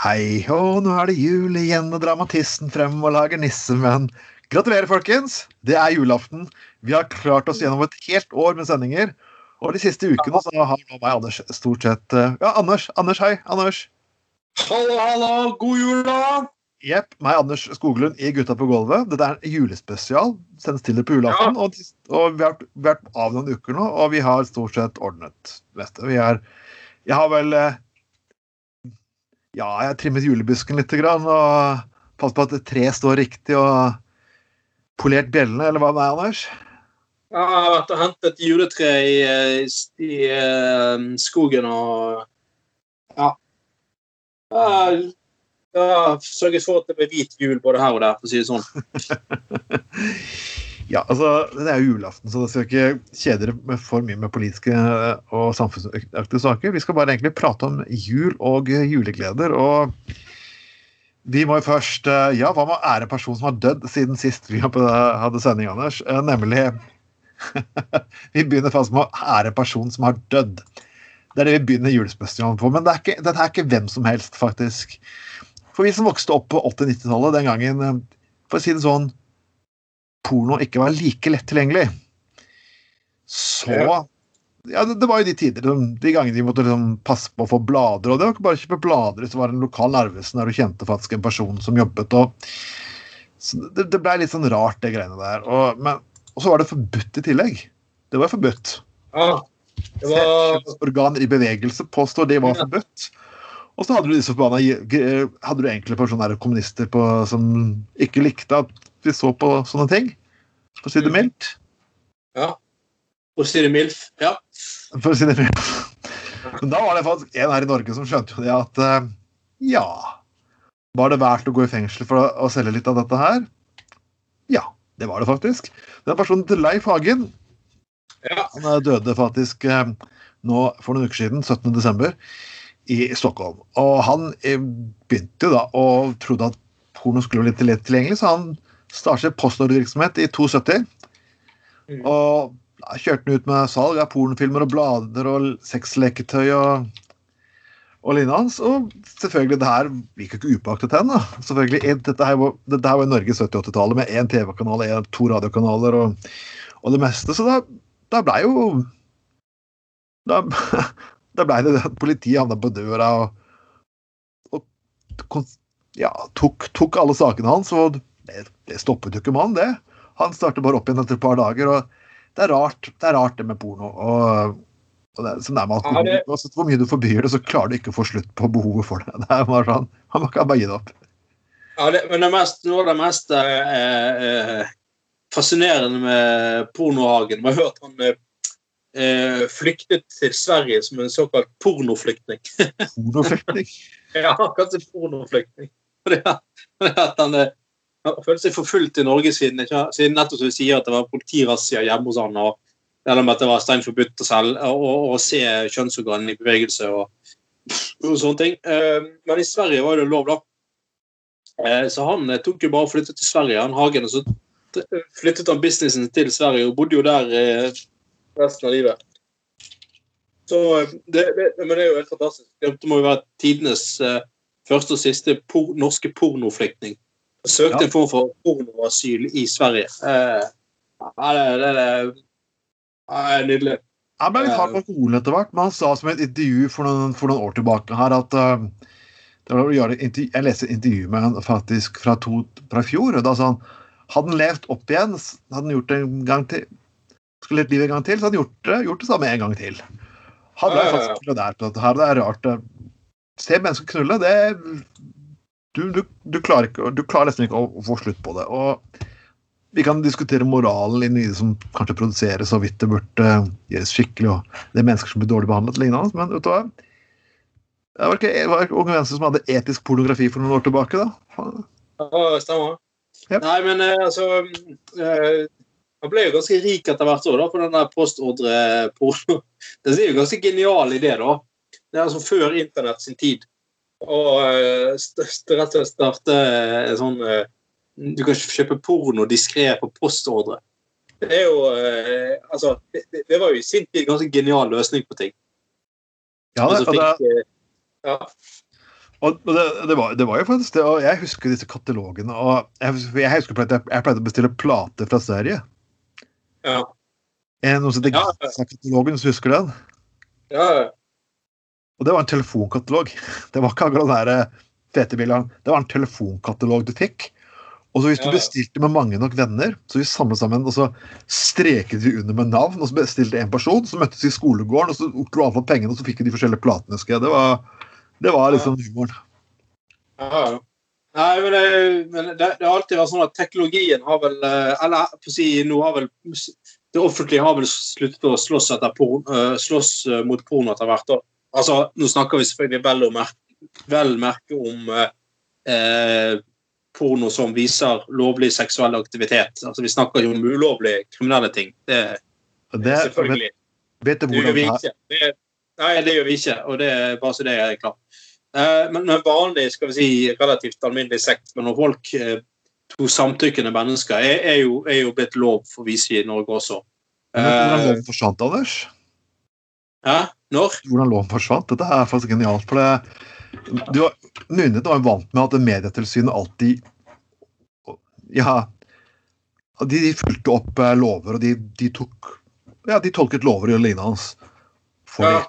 Hei og nå er det jul igjen, og dramatisten frem og lager nissemenn. Gratulerer, folkens! Det er julaften. Vi har klart oss gjennom et helt år med sendinger. Og de siste ukene så har meg Anders stort sett eh, Ja, Anders. Anders, hei. Anders. Hallo, hallo! God jul, da! Jepp. Meg, Anders Skoglund i Gutta på gulvet. Dette er en julespesial. Sendes til det på julaften. Og, og vi har vært av noen uker nå, og vi har stort sett ordnet meste. Vi er Jeg har vel eh, Ja, jeg trimmet julebusken litt grann, og passet på at treet står riktig, og polert bjellene, eller hva med er, Anders? Jeg har vært og hentet juletre i, i, i eh, skogen og Ja. Jeg har sørget for at det blir hvit jul både her og der, for å si det sånn. Ja, altså, Det er jo julaften, så det skal ikke kjede dere for mye med politiske og samfunnsaktige saker. Vi skal bare egentlig prate om jul og julegleder. og vi må jo først Ja, hva med å ære personen som har dødd siden sist vi hadde sending, Anders? Nemlig Vi begynner faktisk med å ære personen som har dødd. Det er det vi begynner julespesialen på. Men det er ikke, dette er ikke hvem som helst, faktisk. For vi som vokste opp på 80-90-tallet, den gangen For å si det sånn porno ikke var like lett tilgjengelig, så ja, det, det, var jo de tider, de gangene de måtte liksom passe på å få blader. Og det var ikke bare å kjøpe blader det var en lokal Narvesen der du kjente faktisk en person som jobbet. og det, det blei litt sånn rart, det greiene der. Og, men, og så var det forbudt i tillegg. Det var forbudt. Ja, det var... Organer i bevegelse påstår det var forbudt. Og så hadde du disse forbanna Hadde du enkle personer kommunister på, som ikke likte at vi så på sånne ting. For å si det mildt. Ja. For å si det mildt. Ja. For å si det mildt. Men da var det faktisk en her i Norge som skjønte jo det at uh, ja Var det verdt å gå i fengsel for å, å, selge litt av dette her? Ja, det var det faktisk. Den personen til Leif Hagen ja. Han døde faktisk uh, nå for noen uker siden, 17.12., i Stockholm. Og han begynte jo da og trodde at porno skulle bli litt tilgjengelig, så han startet postordrevirksomhet i 72. Mm. Og kjørte han ut med salg av pornofilmer og blader og sexleketøy og, og lignende. hans. Og selvfølgelig, det her gikk jo ikke upåaktet hen. da. Selvfølgelig, Dette her var, dette her var i Norge 70-80-tallet med én TV-kanal, to radiokanaler og, og, det meste. Så da, da blei jo Da, da blei det at politiet havna på døra og, og ja, tok, tok alle sakene hans. og det, stoppet jo ikke mannen, det. Han startet bare opp igjen etter et par dager. og Det er rart, det, er rart, det med porno. og, og det, som det er med alkohol. Det... Hvor mye du forbyr det, så klarer du ikke å få slutt på behovet for det. det er bare sånn, Han kan bare gi det opp. Ja, det, men det mest, noe av det mest eh, eh, fascinerende med pornohagen var at han eh, flyktet til Sverige som en såkalt pornoflyktning. Pornoflyktning? ja, kanskje pornoflyktning. Fordi at han han følt seg forfulgt i Norge siden, siden nettopp som sier at det var politirazzia hjemme hos han, og eller at det var stein forbudt å, se kjønnsorganene i bevegelse og, og, sånne ting. Eh, men i Sverige var det lov, da. Eh, så han eh, tok jo bare og flyttet til Sverige, han Hagen, og så flyttet han businessen til Sverige og bodde jo der resten av livet. Så det, det, men det er jo helt fantastisk. Det må jo være tidenes første og siste por norske pornoflyktning. Søkte ja. en form for pornoasyl i Sverige. Eh, det, det, det, er nydelig. Jeg ble litt hard på alkoholen etter hvert, men han sa som et intervju for noen, for noen år tilbake her at uh, Jeg leste et intervju med han faktisk fra, to, fra fjor. og da sa han hadde han levd opp igjen, hadde han gjort det en gang til, skulle levd livet en gang til, så hadde han gjort det, gjort det samme en gang til. Han ble faktisk på dette her, det er rart. Se mennesker knulle, det du, du, du, klarer ikke, du, klarer nesten ikke å, få slutt på det. Og vi kan diskutere moralen i det som kanskje produseres, så vidt det burde gjøres skikkelig, og det er mennesker som blir dårlig behandlet, lignende, men vet du hva? Det var ikke, var ikke Unge Venstre som hadde etisk pornografi for noen år tilbake, da? Ja, stemmer. Yep. Nei, men eh, altså eh, Han ble jo ganske rik etter hvert år da, på den der postordreporno. Det er jo ganske genial idé, da. Det er altså før internett sin tid og uh, rett og slett starte en sånn uh, Du kan kjøpe porno diskré på postordre. Det er jo Altså, det, det, var jo i sin tid en ganske genial løsning på ting. Ja, det, altså, fikk, ja. Og det, det, var, det, var, jo faktisk det, og jeg husker disse katalogene. og Jeg, jeg husker at jeg, jeg pleide å bestille plater fra Sverige. Ja. Er det noen som heter Ja. Gissa-katalogen, hvis du husker den? Ja, ja. Og det var en telefonkatalog. Det var ikke akkurat den der eh, fete bilen. Det var en telefonkatalog du fikk. Og så hvis du bestilte med mange nok venner, så vi samlet sammen, og så streket vi under med navn, og så bestilte en person, så møttes vi i skolegården, og så dro alle avfall pengene, og så fikk vi de forskjellige platene. husker jeg. Det var, det var liksom humoren. Ja, ja. Nei, men, det, men det, det har alltid vært sånn at teknologien har vel eh, Eller på å si, nå har vel Det offentlige har vel sluttet å slåss, porn, eh, slåss mot porno etter hvert. da. Altså, nå snakker vi selvfølgelig vel, om, vel merke om eh, eh, porno som viser lovlig seksuell aktivitet. Altså, Vi snakker jo om ulovlige kriminelle ting. Det Det, vet, selvfølgelig. vet du Det gjør vi det ikke. Det, nei, det gjør vi ikke. Og det er bare så det er klart. Eh, men men vanlig, skal vi si, relativt alminnelig sex mellom folk, eh, to samtykkende mennesker, er, er, jo, er jo blitt lov for vise i Norge også. Vet men, men, Eh, loven forsvant, Anders? hæ? Når? Hvordan loven forsvant? Dette er faktisk genialt. for det du var, Myndighetene var jo vant med at Medietilsynet alltid Ja, de, de fulgte opp eh, lover, og de, de tok Ja, de tolket lover og lignende hans. For Ja. de.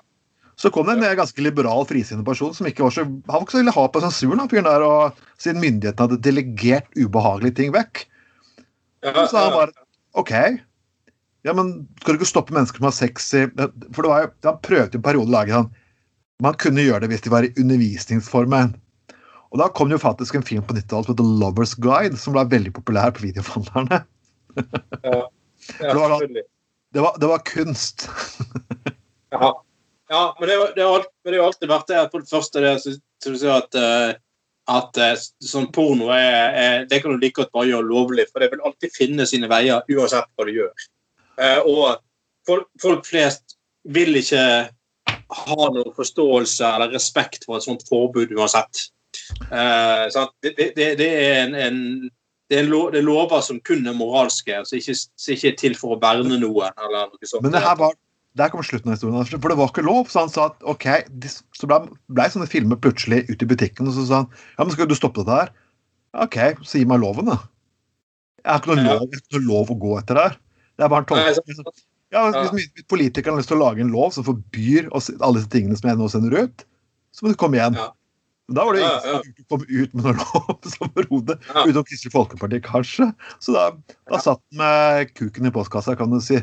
Så kom det en eh, ganske liberal, frisinnet person som ikke var så Han var ikke så ville ha på sensuren, han fyren der, og siden myndighetene hadde delegert ubehagelige ting vekk. Ja, Så han bare OK. Ja, men skal du ikke stoppe mennesker som har sex i For det var jo, Han prøvde en periode å lage sånn Man kunne gjøre det hvis de var i undervisningsformen. Og da kom det jo faktisk en film på 90-tallet som The Lovers Guide, som ble veldig populær på videoforhandlerne. ja, det var. Det var, det var kunst. Ja. ja, men det, det, har, det har alltid vært det. For det første det, så, så du sier at, eh, at sånn porno er, er Det kan du like godt bare gjøre lovlig, for det vil alltid finne sine veier uansett hva du gjør. Eh, og folk, folk flest vil ikke ha noen forståelse eller respekt for et sånt forbud uansett. Eh, det, det, det, er en, en det er, lov, det er lover som kun er moralske, som ikke, som ikke er til for å verne noen. eller noe sånt. Men det her var der kommer slutten av historien. For det var ikke lov. Så han sa at OK de, Så ble, ble sånne filmer plutselig ute i butikken, og så sa han ja, men skal du stoppe dette her? OK, så gi meg loven, da. Jeg har ikke noe lov, ikke noe lov å gå etter det her. Det er bare en tolkning. Ja, hvis hvis politikerne har lyst til å lage en lov som forbyr alle disse tingene som jeg nå sender ut, så må du komme igjen. Ja. Da var det Ja, ingen ja. som ikke kom ut med noen lov som Ja. utenom Kristelig Folkeparti, kanskje. Så da, da satt den med kuken i postkassa, kan du si.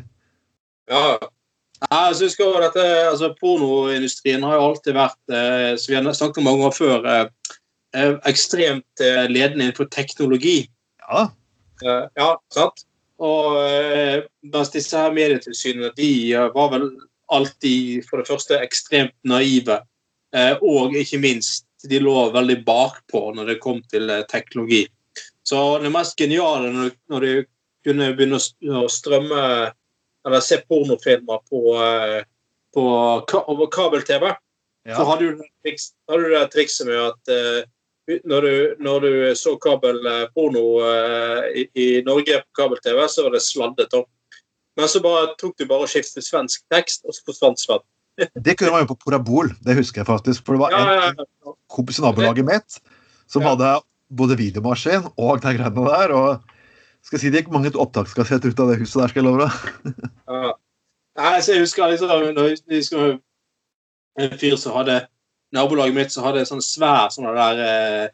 Ja. Jeg synes også dette, altså Pornoindustrien har jo alltid vært, eh, som vi har snakket om mange år før, eh, eh, ekstremt eh, ledende innenfor teknologi. Ja, Eh, ja, sant? Og eh, mens disse her medietilsynene de eh, var vel alltid for det første ekstremt naive, eh, og ikke minst de lå veldig bakpå når det kom til eh, teknologi. Så det mest geniale når, når de kunne begynne å å strømme eller se pornofilmer på, på ka over kabel-TV, så ja. du det hadde du det trikset med at når, du, når du så kabelporno uh, i, i Norge på kabel-TV, så var det sladdet opp. Men så bare tok du bare og skiftet svensk tekst, og så forsvant sladden. Det kunne man jo på Porabol, det husker jeg faktisk. For det var en ja, ja. kompis i nabolaget mitt som hadde både videomaskin og de greiene der. og skal jeg si Det gikk mange opptakskassetter ut av det huset der, skal jeg love deg. Ja. Nei, så jeg husker liksom når jeg husker en fyr som hadde Nabolaget mitt så hadde sånn svær sånn der eh,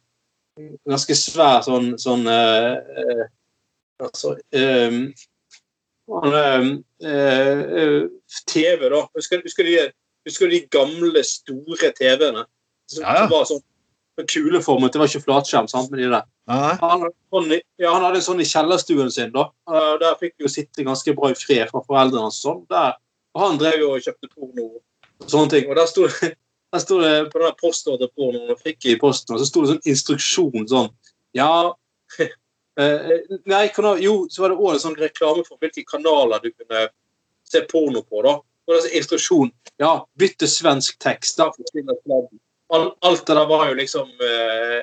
Ganske svær sånn, sånn eh, eh, Altså eh, han, eh, eh, TV, da. Husker, husker, de, husker de gamle, store TV-ene? Som, Ja, var sånn kuleformet. Det var ikke flatskjerm, sant, med de der. Han, hadde sånn ja, han hadde en sånn i kjellerstuen sin. da. Der fikk vi jo sitte ganske bra i fred fra foreldrene. hans sånn. Der, og Han drev jo og kjøpte porno og sånne ting. Og der sto det, der sto det på den der postordrepornoen han fikk i posten, og så sto det sånn instruksjon sånn Ja eh, Nei, kanal, jo, så var det òg en sånn reklame for hvilke kanaler du kunne se porno på. da. Og det er sånn instruksjon. Ja, bytte svensk tekst. Da. Al- Alt det der var jo liksom eh,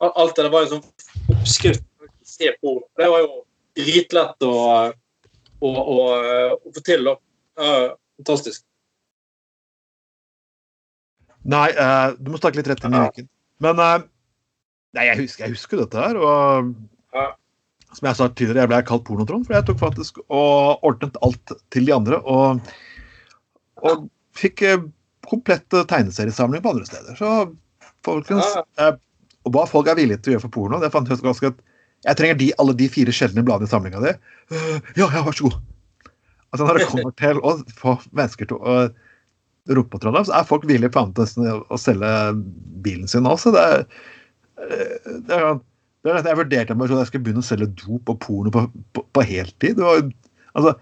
Alt det der var jo sånn oppskrift på å se porno. Det var jo dritlett å, å, å, å få til. da. Ja, fantastisk. Nei uh, du må snakke litt rett inn i mikken. Men uh, Nei, jeg husker, jeg husker dette her. Og Ja. som jeg sa tidligere, jeg ble kalt pornotron, for jeg tok faktisk og ordnet alt til de andre. Og, og fikk komplette komplett eh, tegneseriesamling på andre steder. Så folkens uh, Og hva folk er villige til å gjøre for porno, det fant jeg ganske at jeg trenger de, alle de fire sjeldne bladene i samlinga di. «Øh, ja, ja, vær så god. Altså Når det kommer til å få mennesker til å rope på Trondheim, så er folk villige faen til å selge bilen sin også. Det er, eh, det er, det er jeg vurderte meg sånn at jeg skulle begynne å selge dop og porno på, på, på heltid. Var, altså,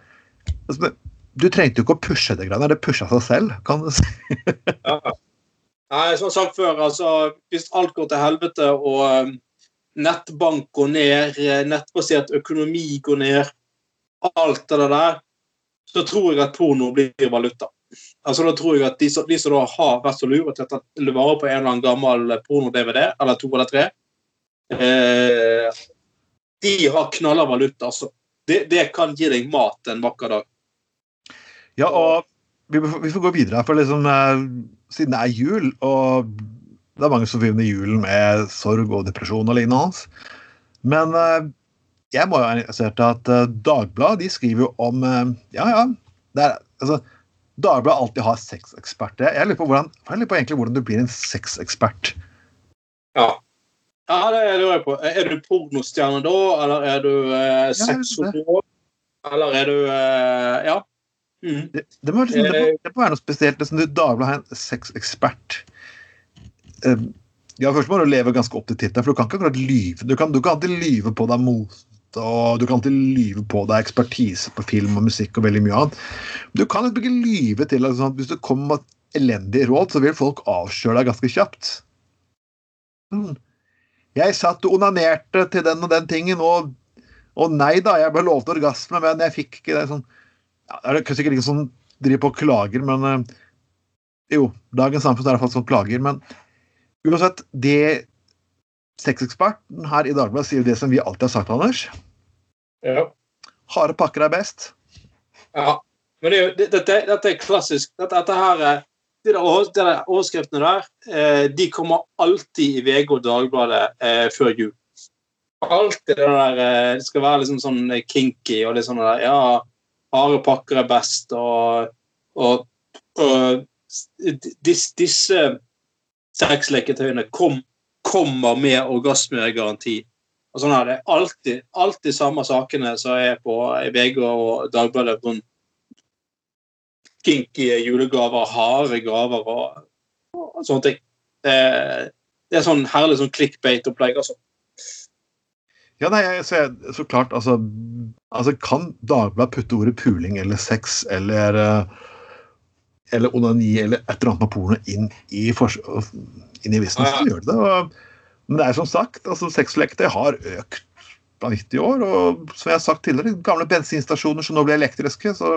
altså, du trengte jo ikke å pushe det greiene, det pusha seg selv, kan du si. Ja. Nei, som sagt før, altså, hvis alt går til helvete og um, nettbank går ned, eh, nettbasert økonomi går ned, alt det der, så tror jeg at porno blir valuta. Altså Da tror jeg at de, de som da har vært så lure til å ta vare på en eller annen gammel porno-DVD, eller to eller tre, eh, de har knalla valuta, altså. Det, det kan gi deg mat en vakker dag. Ja, og vi, vi får gå videre, for liksom, eh, siden det er jul, og det er mange som forbinder julen med sorg og depresjon og lignende. Men eh, jeg må jo ha interessert at eh, Dagbladet de skriver jo om eh, Ja, ja. Det er, altså, Dagbladet alltid har sexeksperter. Jeg lurer på, hvordan, jeg lurer på egentlig hvordan du blir en sexekspert. Ja. ja, det lurer jeg på. Er du pornostjerne da, eller er du eh, sexolog? Eller er du eh, Ja. Mm. Det, det, må, liksom, det, må, det må være noe spesielt. Liksom, du, Dagbladet har en sexekspert. Eh, ja, først må du leve ganske opp til tittelen, for du kan ikke akkurat lyve. Du kan, du kan alltid lyve på deg mote, og du kan alltid lyve på deg ekspertise på film og musikk og veldig mye annet. Du kan ikke lyve til liksom, hvis du kommer med elendige råd, så vil folk avsløre deg ganske kjapt. Mm. Jeg satt og onanerte til den og den tingen, og, og nei da, jeg ble lovet orgasme, men jeg fikk ikke det. sånn ja, Det er sikkert ingen som driver på og klager, men eh, Jo, dagens samfunn er iallfall sånn klager, men uansett, det sexeksperten her i Dagbladet sier det som vi alltid har sagt, Anders. Ja. Harde pakker er best. ja. Men det det- dette, dette er klassisk. Dette, dette her, de der, over- de der overskriftene der, eh, de kommer alltid i VG og Dagbladet eh, før jul. Alltid det der eh, Det skal være liksom sånn eh, kinky og litt sånn der Ja, harde pakker er best, og, og, og dis, disse sexleketøyene kom, kommer med orgasmegaranti. Og sånn er det alltid, alltid samme sakene som er på VG og Dagbladet. Sånn kinky julegaver, harde gaver og, og sånne ting. Det, det er sånn herlig sånn clickbait-opplegg, altså. Ja, nei, så, så klart, altså, altså Kan Dagbladet putte ordet puling eller sex eller eh, eller onani eller et eller annet med porno inn i, inn i avisen, så gjør de det. Og, men det er som sagt, altså sexleketøy har økt på 90 år. Og som jeg har sagt tidligere, gamle bensinstasjoner som nå blir elektriske, så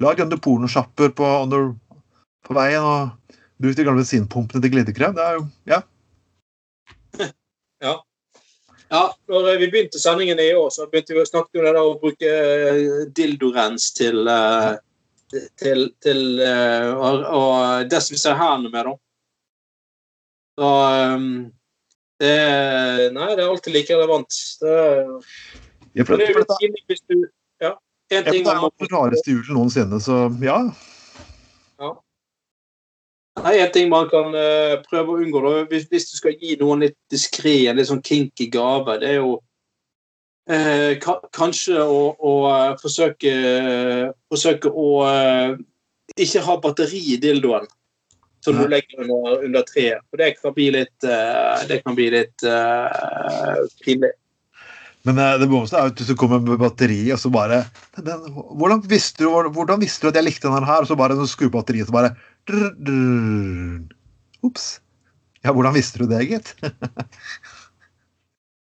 lag grønne pornosjapper på, under- på veien. og Bruk de gamle bensinpumpene til glidekrem. Det er jo Ja. Ja, Ja, når vi begynte sendingen i år, så begynte vi å snakke om det der å bruke eh, dildorens til eh, til, til eh, å, å desinfisere hendene med, da. Så um, det Nei, det er alltid like relevant. Det, ja for, det er for jo dette, hvis du Ja. En ting det er man jo den rareste julen noensinne, så ja. Nei, en ting man kan uh, prøve å unngå, da, hvis, hvis du skal gi noen litt diskré, litt sånn kinky gave, det er jo eh, kanskje å, å eh, forsøke, forsøke å eh, ikke ha batteri i dildoen som du legger under, under treet. For det kan bli litt, det kan bli litt uh, pinlig. Men det morsomste er at hvis du kommer med batteri, og så bare den, hvordan, visste du, hvordan visste du at jeg likte den her? Og så bare skru på batteriet, så bare drr, drr. Ops. Ja, hvordan visste du det, gitt?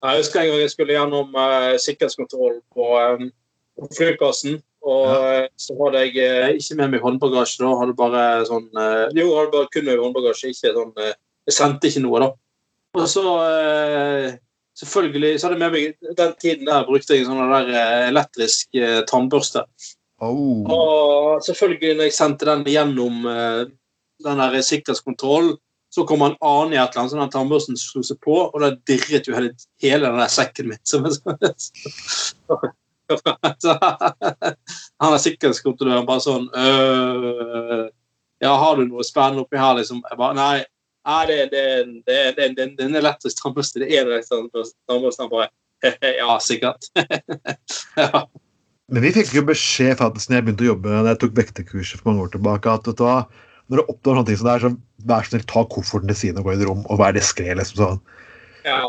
Jeg husker en gang jeg skulle gjennom uh, sikkerhetskontroll på, um, på flyplassen. Og ja. så hadde jeg eh, ikke med meg håndbagasje. da, hadde bare sånn, eh, Jo, hadde bare kun med håndbagasje. ikke sånn, eh, Jeg sendte ikke noe, da. Og så eh, selvfølgelig så hadde jeg med meg Den tiden der brukte jeg en sånn der eh, elektrisk eh, tannbørste. Oh. Og selvfølgelig, når jeg sendte den gjennom eh, den der sikkerhetskontrollen, så Så kom han annen i et eller annet, sånn at tannbørsten slo seg på, og da dirret jo hele, hele den der sekken min. Så, så, han er sikkerhetskontrolløren bare sånn øh, Ja, har du noe spennende oppi her, liksom? Jeg bare, nei, nei det, det, det, det, det, det er en elektrisk tannbørste. Det er en elektrisk. Han bare Ja, sikkert. ja. Men vi fikk jo beskjed faktisk når jeg begynte å jobbe da jeg tok vekterkurset for mange år tilbake, at vet du hva, når du oppnår sånne ting som det er, så vær snill, ta kofferten til siden og gå i et rom og vær diskré. Liksom, sånn. ja.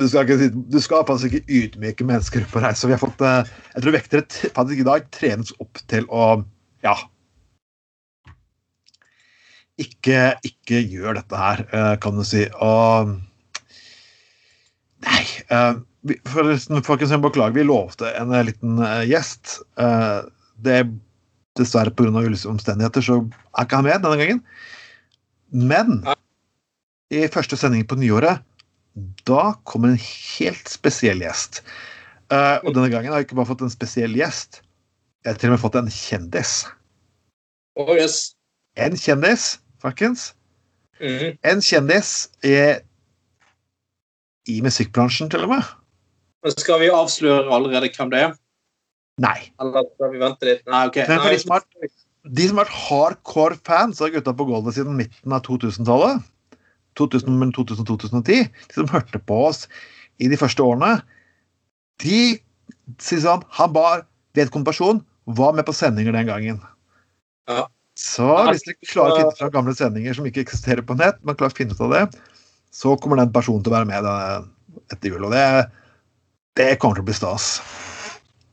Du, skal ikke, du skal faktisk ikke ydmyke mennesker på reise. Vi har fått, eh, jeg tror vektere faktisk i dag trenes opp til å ja, ikke, ikke gjør dette her, eh, kan du si. Og Nei. eh, Forresten, folkens, jeg beklager. Vi lovte en liten gjest. Det Dessverre pga. omstendigheter så er ikke han med denne gangen. Men i første sending på nyåret, da kommer en helt spesiell gjest. Uh, og denne gangen har jeg ikke bare fått en spesiell gjest, jeg har til og med fått en kjendis. Oh, yes. En kjendis, folkens. Mm. En kjendis er i musikkbransjen, til og med. Skal vi avsløre allerede hvem det er? Nei. Eller skal vi vente litt? Nei, ok. Men for de som har, de som har vært hardcore fans av Gutta på gulvet siden midten av 2000-tallet, 2000, 2000-2010, de som hørte på oss i de første årene, de sier sånn Han var vedkommende person, var med på sendinger den gangen. Ja. Så hvis dere klarer å finne fra gamle sendinger som ikke eksisterer på nett, man klarer å finne ut av det, så kommer den personen til å være med etter jul. Og det, det kommer til å bli stas.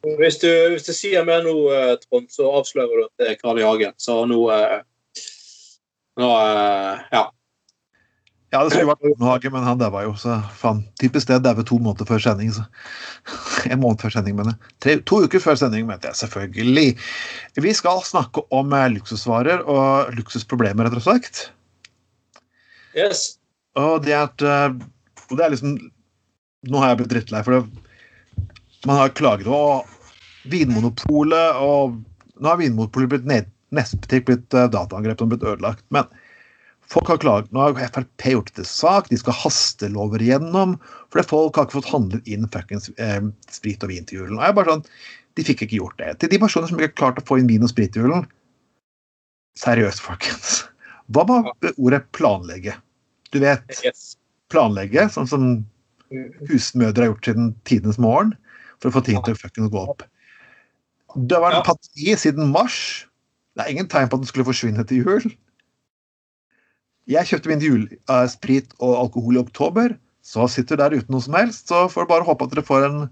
Hvis du, hvis du sier mer nå, eh, Trond, så avslører du at det er Karl I. Hagen. Så nå eh, Nå eh, Ja. Ja, det skulle vært Barnehage, men han daua jo, så faen. Typisk det. Daue to måneder før sending, så En måned før sending, mener jeg. To uker før sending, mente jeg selvfølgelig. Vi skal snakke om eh, luksusvarer og luksusproblemer, rett og slett. Yes. Og det er at Og det er liksom Nå har jeg blitt drittlei, for det, man har klaget over Vinmonopolet, og nå har Vinmonopolet blitt ned, nettbutikk blitt uh, dataangrepet og blitt ødelagt. Men folk har klaget. Nå har Frp gjort det til sak, de skal haste lover igjennom, fordi folk har ikke fått handlet inn fuckings eh, sprit og vin til julen. Og jeg er bare sånn, De fikk ikke gjort det. Til de personene som ikke har klart å få inn vin og sprit til julen Seriøst, folkens. Hva med ordet planlegge? Du vet, planlegge, sånn som Mhm. husmødre har gjort siden tidenes morgen, for å få ting til å fucking gå opp. Det var en Ja. pandemi siden mars. Det er ingen tegn på at den skulle forsvinne til jul. Jeg kjøpte min julesprit og alkohol i oktober, så sitter dere der uten noe som helst. Så får dere bare håpe at dere får en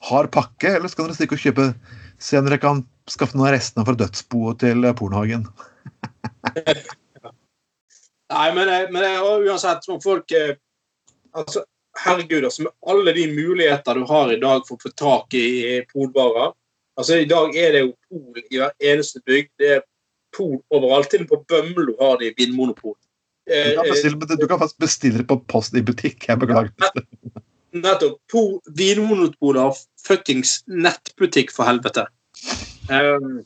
hard pakke, eller så kan dere stikke og kjøpe Se om dere kan skaffe noen av restene fra dødsboet til eh, Pornhagen. Nei, men, men uansett, folk eh, altså, Herregud, altså, med alle de muligheter du har i dag for å få tak i polbarer altså I dag er det jo pol i hver eneste bygd. Det er pol overalt. Til og med på Bømlo har de vinmonopol. Du Eh, kan, eh, bestille, du kan faktisk bestille det på post i butikk. Jeg beklager. Nettopp. Po- Vinmonopolet har fuckings nettbutikk, for helvete. Um,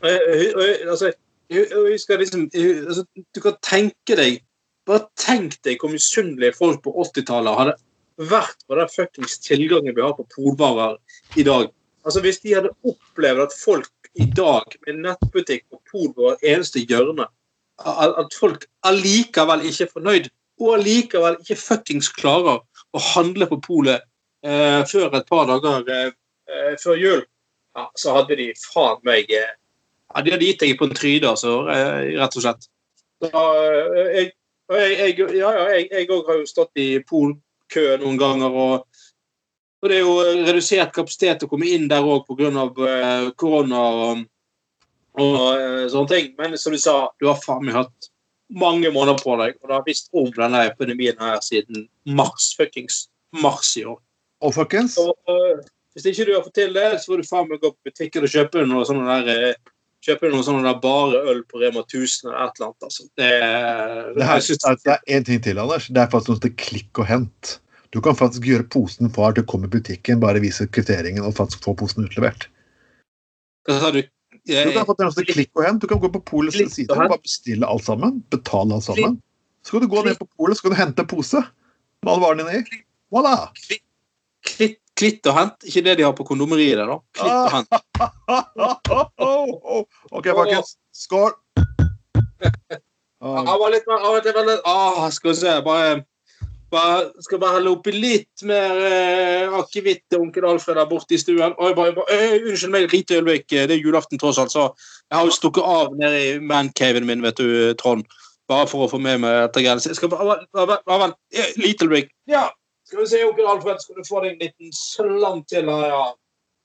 og jeg- og jeg- altså, husker liksom jeg- altså, Du kan tenke deg Bare tenk deg hvor misunnelige folk på 80-tallet hadde vært på den fuckings tilgangen vi har på polbarer i dag. Altså Hvis de hadde opplevd at folk i dag med nettbutikk og pol på eneste hjørne At folk allikevel ikke er fornøyd, og allikevel ikke fuckings klarer å handle på polet eh, før et par dager eh, eh, før jul, ja, så hadde de faen meg eh, ja, De hadde gitt deg på en tryne, altså, eh, rett og slett. Da, eh, jeg, jeg, jeg, ja, òg har jo stått i polkø noen ganger, og, og det er jo redusert kapasitet å komme inn der òg pga. Eh, korona og, og eh, sånne ting. Men som du sa, du har faen meg hatt mange måneder på deg, og du har visst om denne epidemien her siden mars, fuckings mars i år. Og folkens, Og, uh, hvis ikke du har fått til det, så får du faen meg gå på butikken og kjøpe noe sånne der, eh, kjøpe noe sånne der bare øl på Rema 1000 eller et eller annet. Altså. Det, Det, her, synes, det er én ting til, Anders. Det er faktisk noe som heter klikk og hent. Du kan faktisk gjøre posen far til å komme i butikken, bare vise kvitteringen og faktisk få posen utlevert. Hva sa du? Du kan få til som klikk og hent. Du kan gå på polets Klikk og side og bare bestille alt sammen. Betale alt sammen. Så kan du gå ned på polet så du hente en pose med alle varene dine i. Voilà! Klitt, klitt og hent. Ikke det de har på kondomeriet der, da. Klitt og hent. OK, folkens. Skål! Jeg var litt mer ah, Skal vi se, bare, bare Skal bare helle oppi litt mer eh, akevitt til onkel Alfred der borte i stuen. Oi, bare, bare, øy, unnskyld meg, lite øyeblikk. Det er julaften, tross alt. Så jeg har jo stukket av nede i mancaven min, vet du, Trond. Bare for å få med meg dette greiene. Skal bare, bare, bare Lite øyeblikk. Ja. Skal vi se, onkel Alfred, skal du få deg en liten slant til her, ja.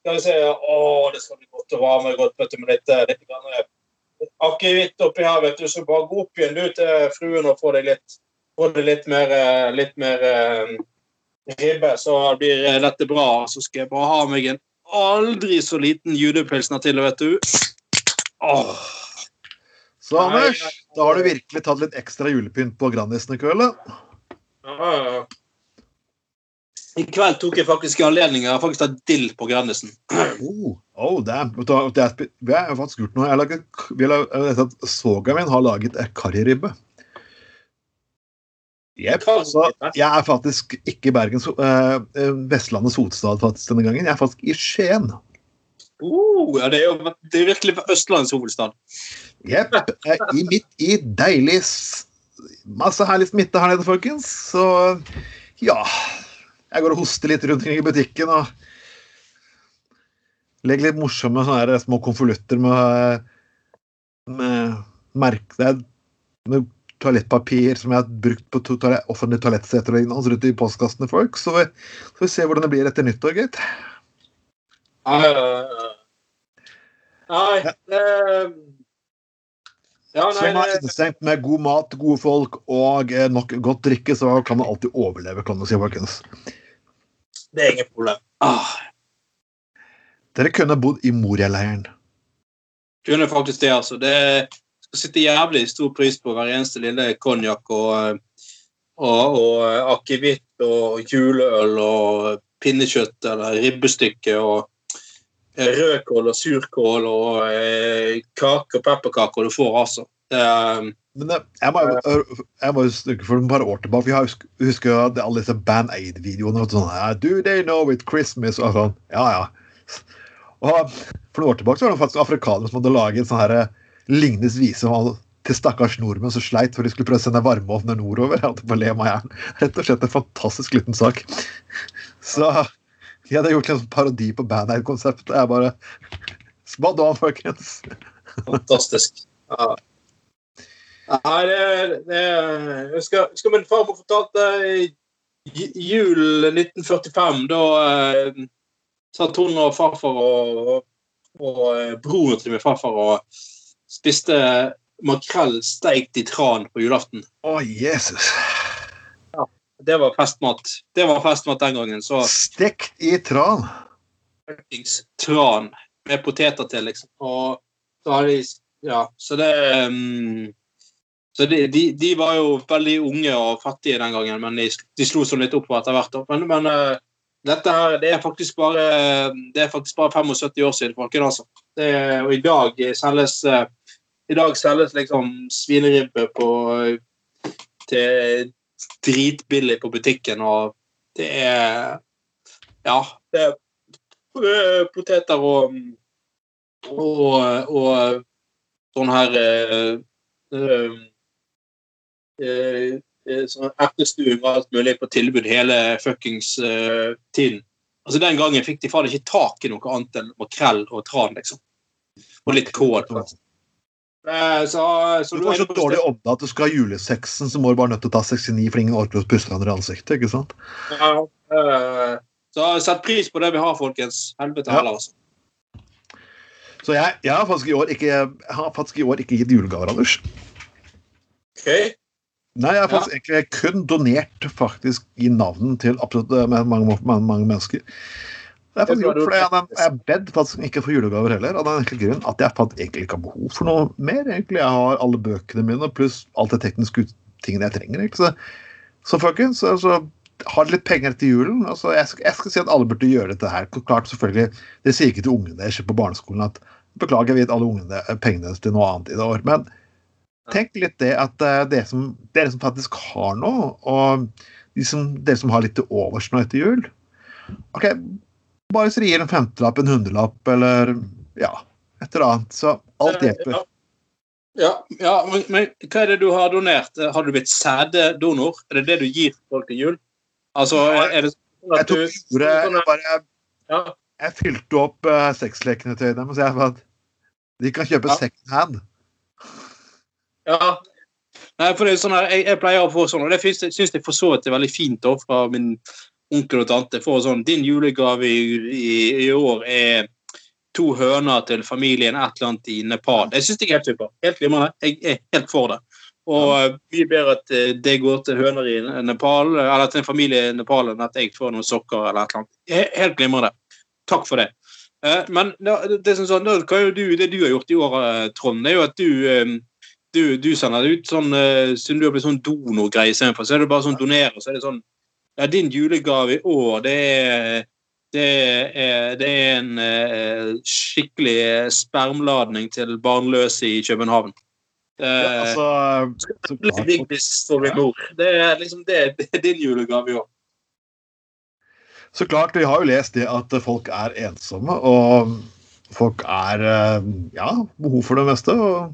Skal vi se, å, det skal bli godt å varme godt, vet du, med litt, eh, litt eh, akevitt oppi her, vet du, så bare gå opp igjen du til fruen og få deg litt, få deg litt mer, eh, litt mer ribbe, så blir dette bra. Så skal jeg bare ha meg en aldri så liten judepilsner til, vet du. Åh. Så Anders, da har du virkelig tatt litt ekstra julepynt på Grandisen i kveld, da. Ja, ja, ja. I kveld tok jeg faktisk anledningen. Jeg har faktisk tatt dill på Grandisen. Oh, oh damn. Det har faktisk gjort noe. Jeg har laget, at Soga min har laget karriribbe. Jepp. Så jeg er faktisk ikke i Bergens, eh, eh, Vestlandets hovedstad faktisk denne gangen. Jeg er faktisk i Skien. Oh, ja, det er jo det er virkelig Østlandets hovedstad. Jepp. I midt i deilig Masse herlig smitte her nede, folkens. Så ja Jeg går og hoster litt rundt i butikken og legger litt morsomme sånne små konvolutter med, med merke med toalettpapir som jeg har brukt på to toalett, offentlige toalettseter og lignende rundt i postkassene til folk. Så vi, så vi ser hvordan det blir etter nyttår, gitt. Nei, Ja, Så nei man er innestengt med god mat, gode folk og eh, nok godt drikke, så kan man alltid overleve, kan man si, folkens. Det er ingen problem. Ah, Dere kunne bodd i Moria-leiren. kunne faktisk det, altså. Det skal sitte jævlig stor pris på hver eneste lille konjakk og, og, og akevitt og juleøl og pinnekjøtt eller ribbestykke og eh, rødkål og surkål og eh, kake og pepperkaker du får, altså. Er, Men jeg må, jeg må huske for et par år tilbake Vi husker, husker jo at alle disse Band Aid-videoene. Sånn, Do they know it's Christmas? Og sånn. Ja, ja. Og For noen år tilbake så var det faktisk afrikanere som hadde laget en sånn her lignende vise til stakkars nordmenn som sleit for de skulle prøve å sende varmeovner nordover. Jeg hadde på å le meg i. Rett og slett en fantastisk liten sak. Så de hadde gjort en sånn parodi på Band Aid-konseptet. Jeg bare Spadd on, folkens. Fantastisk. Ja. Nei, det, det Jeg husker, husker min farmor fortalte i jul 1945. Da eh, satt hun og farfar og, og eh, broren til min farfar og spiste makrell steikt i tran på julaften. Å, Jesus. Ja, Det var festmat. Det var festmat den gangen. Så Stekt i tran. tran med poteter til, liksom. Og så har de Ja, så det um, Så de, de, de var jo veldig unge og fattige den gangen, men de, de slo seg litt opp etter hvert. Men, men uh, dette her, det er faktisk bare det er faktisk bare 75 år siden, folkens. Altså. Det, og i dag selges uh, i dag selges liksom svineribbe på til dritbillig på butikken, og det er Ja, det er eh, poteter og og, og sånn her eh, eh, eh, eh, sånn og alt mulig på tilbud hele fuckings eh, tiden. Altså Den gangen fikk de faen ikke tak i noe annet enn makrell og tran, liksom. Og litt kål. Så, så Du får så dårlig ånde at du skal ha julesexen, så må du bare nødt til å ta 69, for ingen orker å puste hverandre i ansiktet. ikke sant? Ja, eh, så sett pris på det vi har, folkens. Helvete Ja. heller, altså. Så jeg, jeg, har faktisk i år ikke, har faktisk i år ikke gitt julegaver, Anders. Ok. Nei, jeg har faktisk egentlig kun donert faktisk i navn til absolutt eh, mange, mange, mange mennesker. Det er faktisk gjort, fordi jeg, har jeg bedt faktisk ikke for julegaver heller, av den enkle grunn at jeg fant egentlig ikke har behov for noe mer. egentlig. Jeg har alle bøkene mine pluss alt det tekniske tingene jeg trenger. egentlig. Så, så folkens, altså, har litt penger til julen? altså, jeg, skal, jeg skal si at alle burde gjøre dette her. Klart selvfølgelig, Det sier ikke til ungene deres på barneskolen at beklager, jeg vet alle ungene pengene deres til noe annet i det år. Men tenk litt det at det dere som, dere som faktisk har noe, og de som, dere som har litt til overs nå etter jul OK, bare hvis dere gir en femtelapp, en hundrelapp, eller ja, et eller annet. Så alt hjelper. Ja. Ja, ja men, men, hva er det du har donert? Har du blitt sæddonor? Er det det du gir folk til jul? Altså, er det sånn at du tok ordet jeg, bare, ja, jeg fylte opp uh, sexlekene til dem og sa at de kan kjøpe Ja. second hand. Ja. Nei, for det er sånn her, jeg, jeg pleier å få sånn, og det syns jeg, for så vidt er veldig fint da, fra min onkel og tante. Får sånn, Din julegave i, i, i år er to høner til familien et eller annet i Nepal. Jeg syns det er helt super. Helt glimrende. Jeg er helt for det. Og eh, mye bedre at eh, det går til høner i Nepal, eller til en familie i Nepal, enn at jeg får noen sokker eller et eller annet. He- Helt glimrende. Takk for det. Eh, Men det, det, sånn, det, kan du, det du har gjort i år, Trond, det er jo at du du, du sender ut sånn uh, Siden du har blitt sånn donorgreie istedenfor, så er det bare sånn donere. Så er det sånn Ja, din julegave i år, det er det er, det er en uh, skikkelig spermladning til barnløse i København. Ja, Eh, altså, så klart, Vigdis for min mor. Det er liksom det, det er din julegave i år. så klart, vi har jo lest det at folk er ensomme, og folk er ja, behov for det meste. og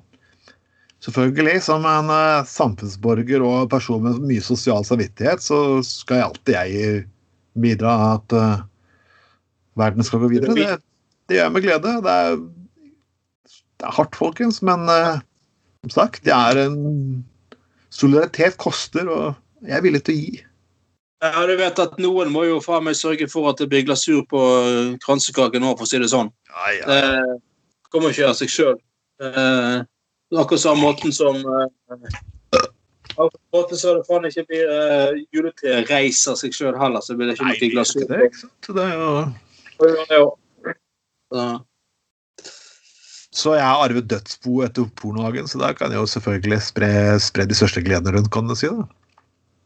Selvfølgelig, som en eh, samfunnsborger og person med mye sosial samvittighet, så skal jeg alltid jeg bidra at uh, verden skal gå videre. Det, det gjør jeg med glede. Det er, det er hardt, folkens, men uh, som sagt, det er en Solidaritet koster, og jeg er villig til å gi. Ja, du vet at Noen må jo faen meg sørge for at det blir glasur på kransekaken nå, for å si det sånn. Ja, ja. Det kommer ikke av seg sjøl. Akkurat samme måten som uh, måten så det faen ikke blir uh, juletre reiser seg sjøl heller, så blir det ikke Nei, noe glasur. det, ikke sant? Det er jo... Så, Så jeg har arvet dødsbo etter pornohagen, så da kan jeg jo selvfølgelig spre, spre de største gledene rundt, kan du si. da.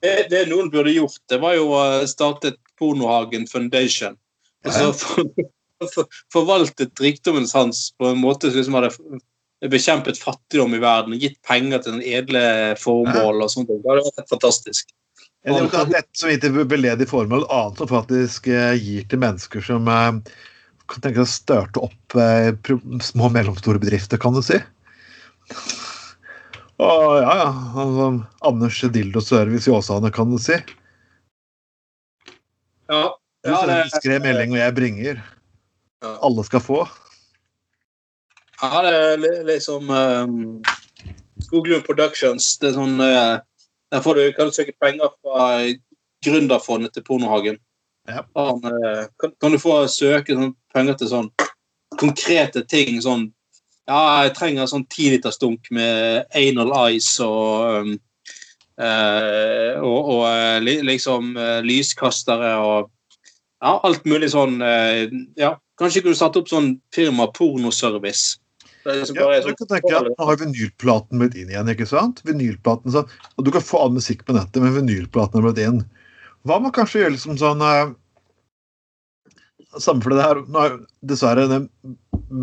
det, det noen burde gjort, det var jo å starte et Pornohagen Foundation. Og så for, for, forvaltet rikdommen hans på en måte som liksom hadde bekjempet fattigdom i verden, gitt penger til den edle formål og sånt. Det hadde vært fantastisk. Eller jo, at et som vidt veldedig formål, annet som faktisk eh, gir til mennesker som eh, kan tenke seg å starte opp eh, små og mellomstore bedrifter, kan du si. Og ja, ja. Altså, Anders Dildo Service i Åsane, kan du si. Ja, Du ja, sender en det, diskret melding, og jeg bringer. Ja. Alle skal få. Ja, det er liksom um, Skoglund Productions. Det er sånn uh, Der får du, kan du søke penger fra gründerfondet til Pornohagen. Ja. Eh, kan, kan du få søke sånn, penger til sånn konkrete ting? Sånn Ja, jeg trenger sånn tilitersdunk med anal ice og um, uh, og, og li, liksom lyskastere og ja, alt mulig sånn Ja, kanskje kunne du satt opp sånn firma pornoservice. Liksom Ja, du sånn- kan tenke Nå har vinylplaten blitt inn igjen. ikke sant? Vinylplaten sånn, og Du kan få all musikk på nettet, men vinylplaten er blitt inn. Hva med kanskje gjøre liksom sånn eh, Samme for det her, nå har dessverre en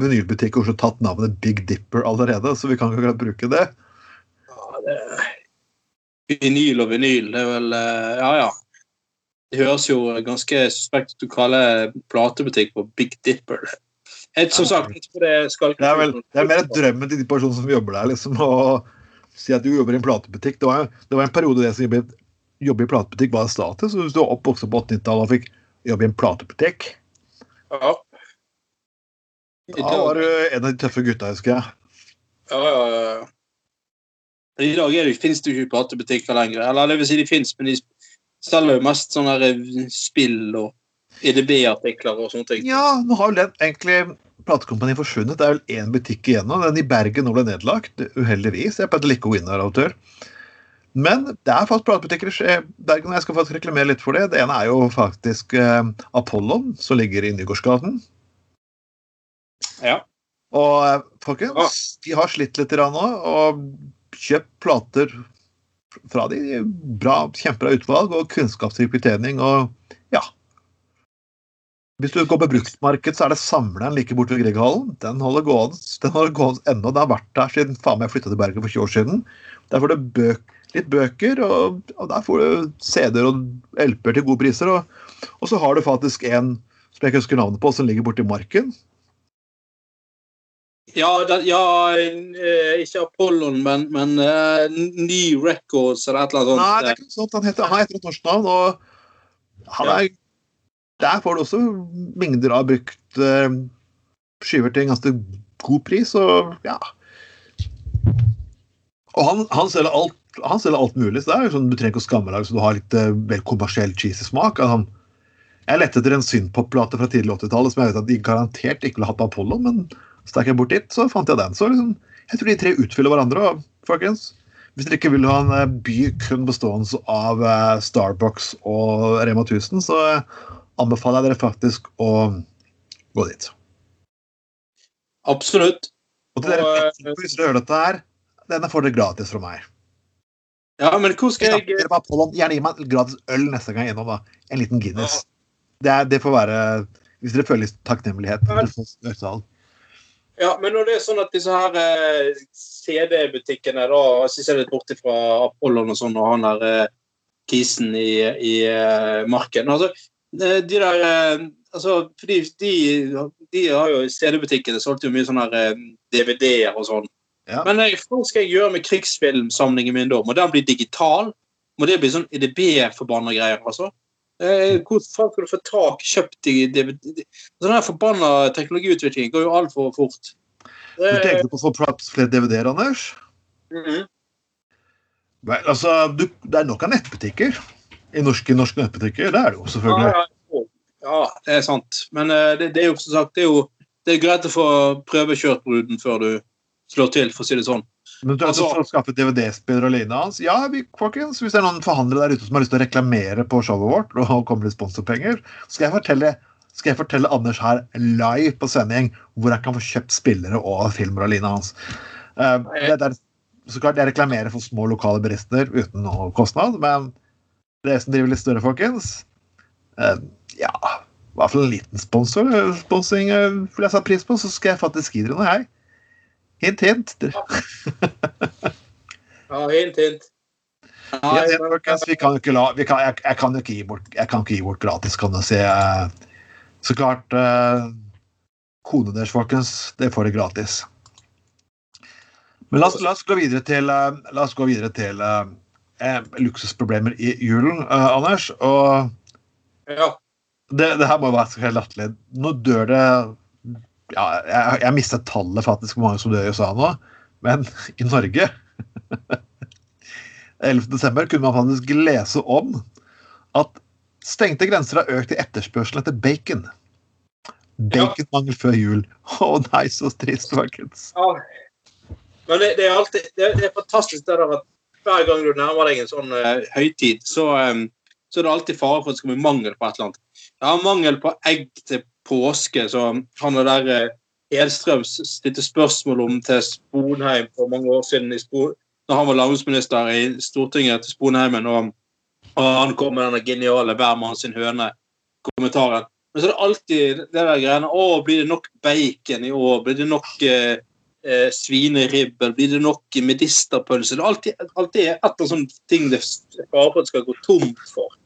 vinylbutikk i Oslo tatt navnet Big Dipper allerede, så vi kan ikke akkurat bruke det. Ja, det Vinyl og vinyl, det er vel eh, Ja, ja. Det høres jo ganske suspekt ut å kalle platebutikk på Big Dipper. Jeg, som sagt, det skal Det er vel det er mer drømmen til de personene som jobber der, liksom, å si at du jobber i en platebutikk. Det var, det var en periode det som jobbet, jobbe i platebutikk var status. så Hvis du var oppvokst på 80-tallet og fikk jobbe i en platebutikk, Ja. Da var du en av de tøffe gutta, husker jeg. ja, ja, ja. I dag er det, finnes det ikke platebutikker lenger. Eller det vil si de finnes, men de selger jo mest sånne eh, spill og EDB-artikler og sånne ting. Ja, nå har vel den egentlig platekompaniet forsvunnet. Det er vel én butikk igjen nå. Den i Bergen nå ble nedlagt, uheldigvis. Jeg pleide like å gå inn der av og til. Men det er faktisk platebutikker i Bergen, og jeg skal faktisk reklamere litt for det. Det ene er jo faktisk eh, Apollon, som ligger i Nygårdsgaten. Ja. Og eh, folkens, de har slitt litt nå, og kjøpt plater fra de. Bra, Kjempebra utvalg og kunnskapsrik betjening. og ja. Hvis du går på bruktmarked, så er det samleren like borte ved Grieghallen. Den holder gående den holder gående ennå. Den har vært der siden faen meg flytta til Bergen for 20 år siden. Der får du bøk, litt bøker, og, og der får du CD-er og LP-er til gode priser. Og, og, så har du faktisk en som jeg ikke husker navnet på, som ligger borti marken. Ja, den, ja eh, ikke Apollon, men, men uh, Ny Records eller et eller annet sånt. Nei, det er ikke noe sånt. Han heter, han heter et norsk navn, og han er der får du også mengder av brukt skyver til en ganske god pris, og ja Og han, han, selger, alt, han selger alt mulig, så det er jo sånn, du trenger ikke å skamme deg hvis du har litt vel kommersiell cheesy smak. Han, jeg lette etter en synpop-plate fra tidlig 80-tallet som jeg vet at de garantert ikke ville hatt på Apollo, men stakk jeg bort dit, så fant jeg den. Så liksom, jeg tror de tre utfyller hverandre. folkens. Hvis dere ikke vil ha en eh, by kun bestående av Starbucks og Rema 1000, så anbefaler jeg dere faktisk å gå dit. Absolutt. Og til dere hvis dere hører dette her, denne får dere gratis fra meg. Ja, men hvor skal jeg Gjerne gi meg gratis øl neste gang gjennom, da. En liten Guinness. Det, er, det, får være Hvis dere føler takknemlighet. Ja. ja, men når det er sånn at disse her eh, CD-butikkene da Hvis jeg ser litt bort fra Apollon og sånn, og han der eh, kisen i, i eh, marken altså, de der eh, altså, fordi de, de har jo CD-butikkene solgt jo mye sånne eh, DVD-er og sånn. Ja. Men hva skal jeg gjøre med krigsfilmsamlingen min da? Må den bli digital? Må det bli sånn EDB-forbanna greier? altså? Hvor faen skal du få tak kjøpt i DVD? Sånn her forbanna teknologiutvikling går jo altfor fort. Du tenkte på å få plass flere DVD-er, Anders? Mm -hmm. Vel, altså, du, det er nok av nettbutikker i norske, norske nettbutikker. Det er det jo, selvfølgelig. Ja, ja, det er sant. Men uh, det, det, er jo som sagt, det er jo det er greit å få prøvekjørt bruden før du slår til, for å si det sånn. Men du altså, For skaffet skaffe DVD-spiller lignende hans? Ja, vi, folkens, hvis det er noen forhandlere der ute som har lyst til å reklamere på showet vårt og komme litt sponsorpenger, skal jeg fortelle skal jeg fortelle Anders her live på sending hvor jeg kan få kjøpt spillere og filmer lignende hans. Uh, det er, så klart Jeg reklamerer for små lokale bedrifter uten noe kostnad, men dere som driver litt større, folkens. Uh, ja, i hvert fall en liten sponsor. Sponsing uh, vil jeg sette pris på, så skal jeg faktisk gi dere noe, jeg. Hint, hint. ja, hint, hint. Ja, ja, folkens, vi kan ikke la, kan, jeg, jeg, kan ikke gi bort, jeg kan ikke gi bort gratis, kan du si. Så klart uh, Kona deres, folkens, det får dere gratis. Men la oss, la oss, gå videre til, la oss gå videre til eh, luksusproblemer i julen, eh, Anders. Og ja. det, det, her må være helt latterlig. Nå dør det ja, Jeg, jeg mistet tallet faktisk hvor mange som dør i USA nå, men i Norge 11.12. kunne man faktisk lese om at stengte grenser har økt i etterspørselen etter bacon. Baconmangel ja. før jul. Å oh, nei, så trist, folkens. Ja. Men det, det, er alltid det, det er fantastisk det der at hver gang du nærmer deg en sånn uh, høytid, så, um, så, er det alltid fare for at det skal bli mangel på et eller annet. Jeg har mangel på egg til påske, så han og der uh, Edstrøm stilte spørsmål om til Sponheim for mange år siden Spo, da han var landbruksminister i Stortinget til Sponheimen, og, og han kom med denne geniale 'hver mann sin høne'-kommentaren. Men så er det alltid det der greiene Å, blir det nok bacon i år? Blir det nok uh, eh, svineribber? Blir det nok medisterpølse? Det er alltid, alltid et eller annet ting det fare skal gå tomt for.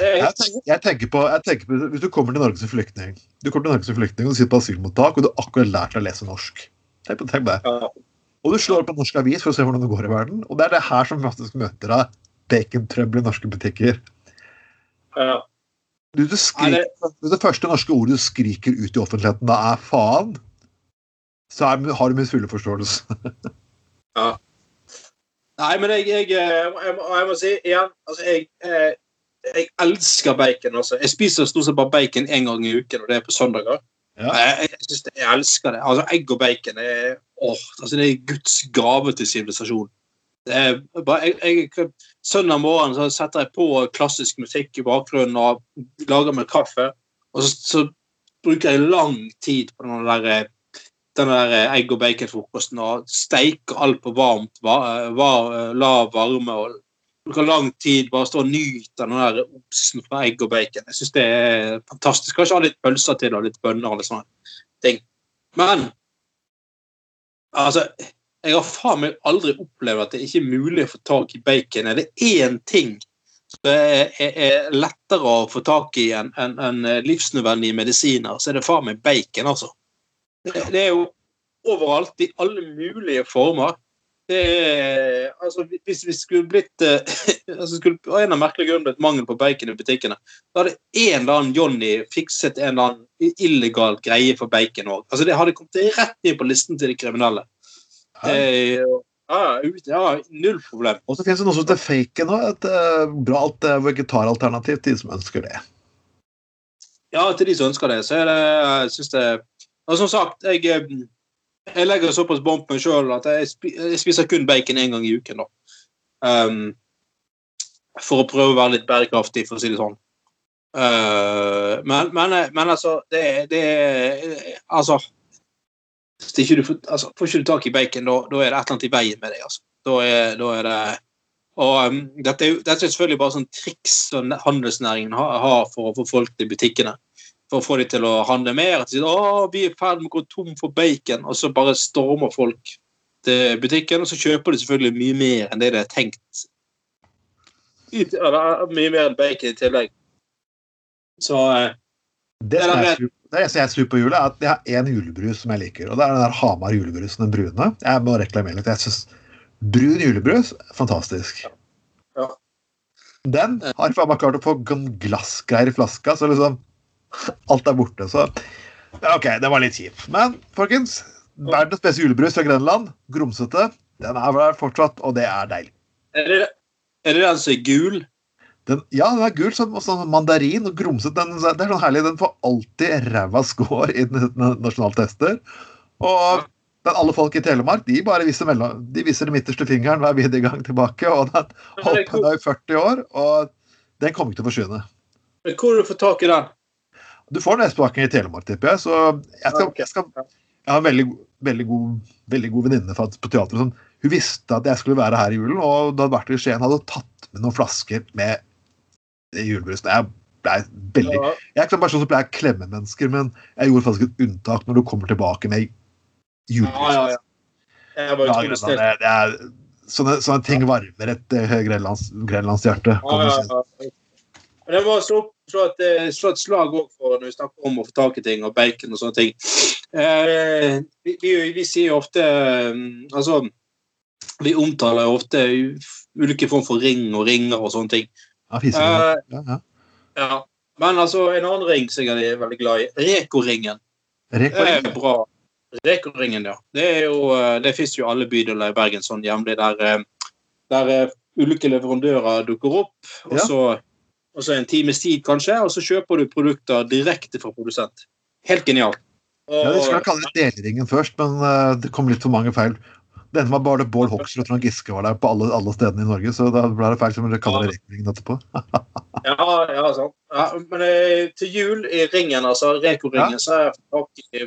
Jeg tenker, jeg, tenker på, jeg tenker, på, Hvis du kommer til Norge som flyktning Du kommer til Norge som flyktning og du sitter på asylmottak og du har akkurat lært deg å lese norsk. Tenk på, tenk på det. Ja. Og du slår opp en norsk avis for å se hvordan det går i verden. Og det er det her som faktisk møter deg bacontrøbbel i norske butikker. Ja. Du, du skriker, det, det første norske ordet du skriker ut i offentligheten, da er faen så er, har du min fulle forståelse. ja. Nei, men jeg, jeg, jeg, jeg, må, jeg må si igjen altså jeg, jeg, elsker bacon. Altså. Jeg spiser stort sett bare bacon én gang i uken, og det er på søndager. Ja. Jeg, jeg, det, jeg, elsker det. Altså, Egg og bacon er, åh, altså, det er Guds gave til sivilisasjonen. Søndag morgen så setter jeg på klassisk musikk i bakgrunnen og lager meg kaffe. Og så, så bruker jeg lang tid på den der den der eh, egg og bacon-frokosten og steike alt på varmt, var, var, lav varme og bruker lang tid bare stå og nyte den der osten fra egg og bacon. Jeg syns det er fantastisk. Kanskje ha litt pølser til og litt bønner og litt sånne ting. Men altså Jeg har faen meg aldri opplevd at det ikke er mulig å få tak i bacon. Er det én ting som er, er lettere å få tak i enn en, en livsnødvendige medisiner, så er det faen meg bacon, altså. Det, det er jo overalt, i alle mulige former. Det er, altså, hvis vi skulle blitt eh, altså, skulle, Av en av merkelige grunner blitt mangel på bacon i butikkene, da hadde en eller annen Johnny fikset en eller annen illegal greie for bacon òg. Altså, det hadde kommet rett inn på listen til de kriminelle. Eh, ja, ja, null problem. Og så finnes det noe som heter Faken òg. Et uh, bra alt, uh, vegetaralternativ til de som ønsker det. Ja, til de som ønsker det, så er det jeg synes det Og som sagt, jeg, eh, jeg legger såpass bånd på meg sjøl at jeg, spiser kun bacon én gang i uken. da. Um, for å prøve å være litt bærekraftig, for å si det sånn. Uh, men, men, men altså det, det Altså hvis ikke du får, altså, Får ikke du tak i bacon, da, da er det et eller annet i veien med deg. altså. Da er, da er det og um, dette, er, dette er selvfølgelig bare sånn triks som handelsnæringen har, har for å få folk til butikkene. For å få dem til å handle mer. At de sier å, vi er i ferd med å gå tom for bacon, og så bare stormer folk til butikken, og så kjøper de selvfølgelig mye mer enn det de er tenkt. Eller mye mer enn bacon i tillegg. Så eh, Det som er det. som jeg skrur på hjulet, er at jeg har én julebrus som jeg liker. Og det er den der Hamar julebrusen, den brune. Jeg må reklamere litt. Jeg synes Brun julebrus, fantastisk. Ja. Den har faen meg klart å få glassgreier i flaska, så liksom Alt er borte. Så OK, det var litt kjipt. Men folkens, verdens beste julebrus fra Grenland, grumsete, den er der fortsatt, og det er deilig. er det, er det den som er gul? Den, ja, den er gul som sånn mandarin og grumset. Den, det er sånn herlig. Den får alltid ræva score i den- den nasjonale tester. Og den alle folk i Telemark de bare viser, mellom, de viser den midterste fingeren hver bidige gang tilbake. Og den holdt på i 40 år, og den kommer ikke til å forsvinne. Men Hvor har du fått tak i den? Du får nestepakken i Telemark, tipper jeg. Så jeg, skal, jeg, skal, jeg har en veldig, veldig god, veldig god venninne på teatret som hun visste at jeg skulle være her i julen, og da i Skien hadde tatt med noen flasker med julebrusen. Jeg blei veldig Jeg er ikke en person som pleier å klemme mennesker, men jeg gjorde faktisk et unntak når du kommer tilbake med julebrus. ja, ja. Ja, utrolig det, det er, sånne, sånne ting varmer et uh, grenlands, grenlandshjerte. Ja, ja, ja. Men jeg må slå, slå, et, slå et slag òg for når vi snakker om å få tak i ting, og bacon og sånne ting. Eh, vi, vi, vi sier jo ofte eh, Altså, vi omtaler jo ofte ulike former for ring og ringer og sånne ting. Ja, fiser, Eh, ja, ja. ja. Men altså, en annen ring som jeg er veldig glad i, Reko-ringen. Det er bra. Reko-ringen, ja. Det er jo, eh, det fins jo alle bydeler i Bergen sånn jevnlig, der, eh, der ulike leverandører dukker opp, og Ja. så, og så en times tid kanskje, og så kjøper du produkter direkte fra produsent. Helt genialt. Og, Ja, vi skulle kalle det Deleringen først, men eh, det kom litt for mange feil. Det endte var bare det Bård Hoksrud og Trond Giske var der på alle, alle stedene i Norge, så da ble det feil som dere kaller det Rekordringen etterpå. Ja, ja, sant. Ja, men eh, til jul i ringen, altså Reko-ringen, så har jeg fått tak i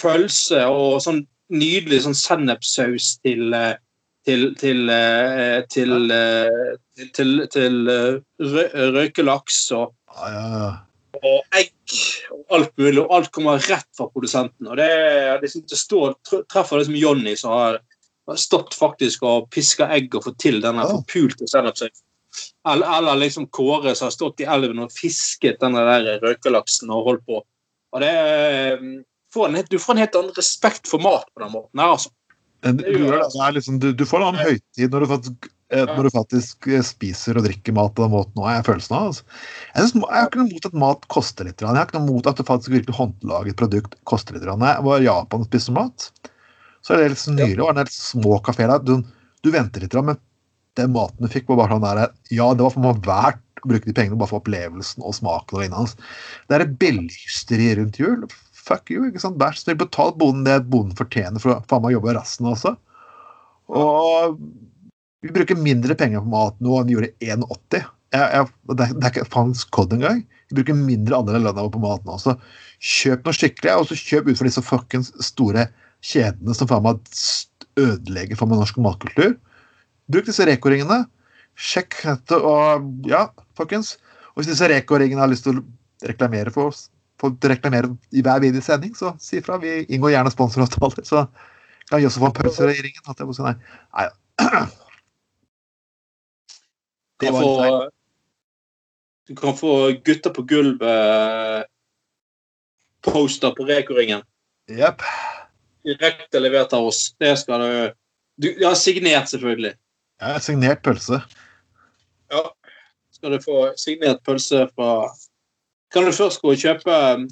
pølse og sånn nydelig sånn sennepssaus til eh, til til eh, til, eh, til, til, til eh, rø røkelaks og, og egg og alt mulig. Og alt kommer rett fra produsenten. Og det, liksom, det står, treffer liksom Johnny som har stått faktisk og piska egg og fått til denne Ja. forpulte sennepsøyken. Eller, eller liksom Kåre som har stått i elven og fisket denne der røykelaksen og holdt på. Og det får en, Du får en helt annen respekt for mat på den måten. her, altså. Men Du, er liksom, du, du får en annen høytid når du faktisk, eh, når du faktisk eh, spiser og drikker mat på den måten. Nå er jeg følelsen av. Altså. Jeg, synes, jeg har ikke noe mot at mat koster litt. Jeg har ikke noe mot at det faktisk virkelig håndlaget produkt koster litt. Hvor Jeg var i Japan og spiste mat. Så er det litt sånn nylig, var det en små kafeer der. Du, du venter litt, men den maten du fikk, var bare sånn der Ja, det var for meg verdt å bruke de pengene bare for opplevelsen og smaken og innholdet. Det er et billighysteri rundt jul. Fuck you, ikke sant? Vær så snill, betal bonden det bonden fortjener for å faen meg jobbe rassen også. Og vi bruker mindre penger på mat nå enn vi gjorde i 81. Jeg, jeg, det, er, ikke faens kodd engang. Vi bruker mindre andel av lønna vår på mat nå. Så kjøp noe skikkelig, og så kjøp ut fra disse fuckings store kjedene som faen meg ødelegger for meg norsk matkultur. Bruk disse reko-ringene. Sjekk nettet Og ja, folkens. Og hvis disse Reko-ringene har lyst til å reklamere for oss, for å reklamere i hver videosending, så si ifra. Vi inngår gjerne sponsoravtaler. Så kan vi også få en pølse i ringen. At jeg må si nei. nei. Du kan, få, du kan få gutter på gulvet-poster på Reko-ringen. Jepp. Direkte levert av oss. Det skal du du, Ja, signert, selvfølgelig. Ja, signert pølse. Ja. Skal du få signert pølse fra Kan du først gå og kjøpe um,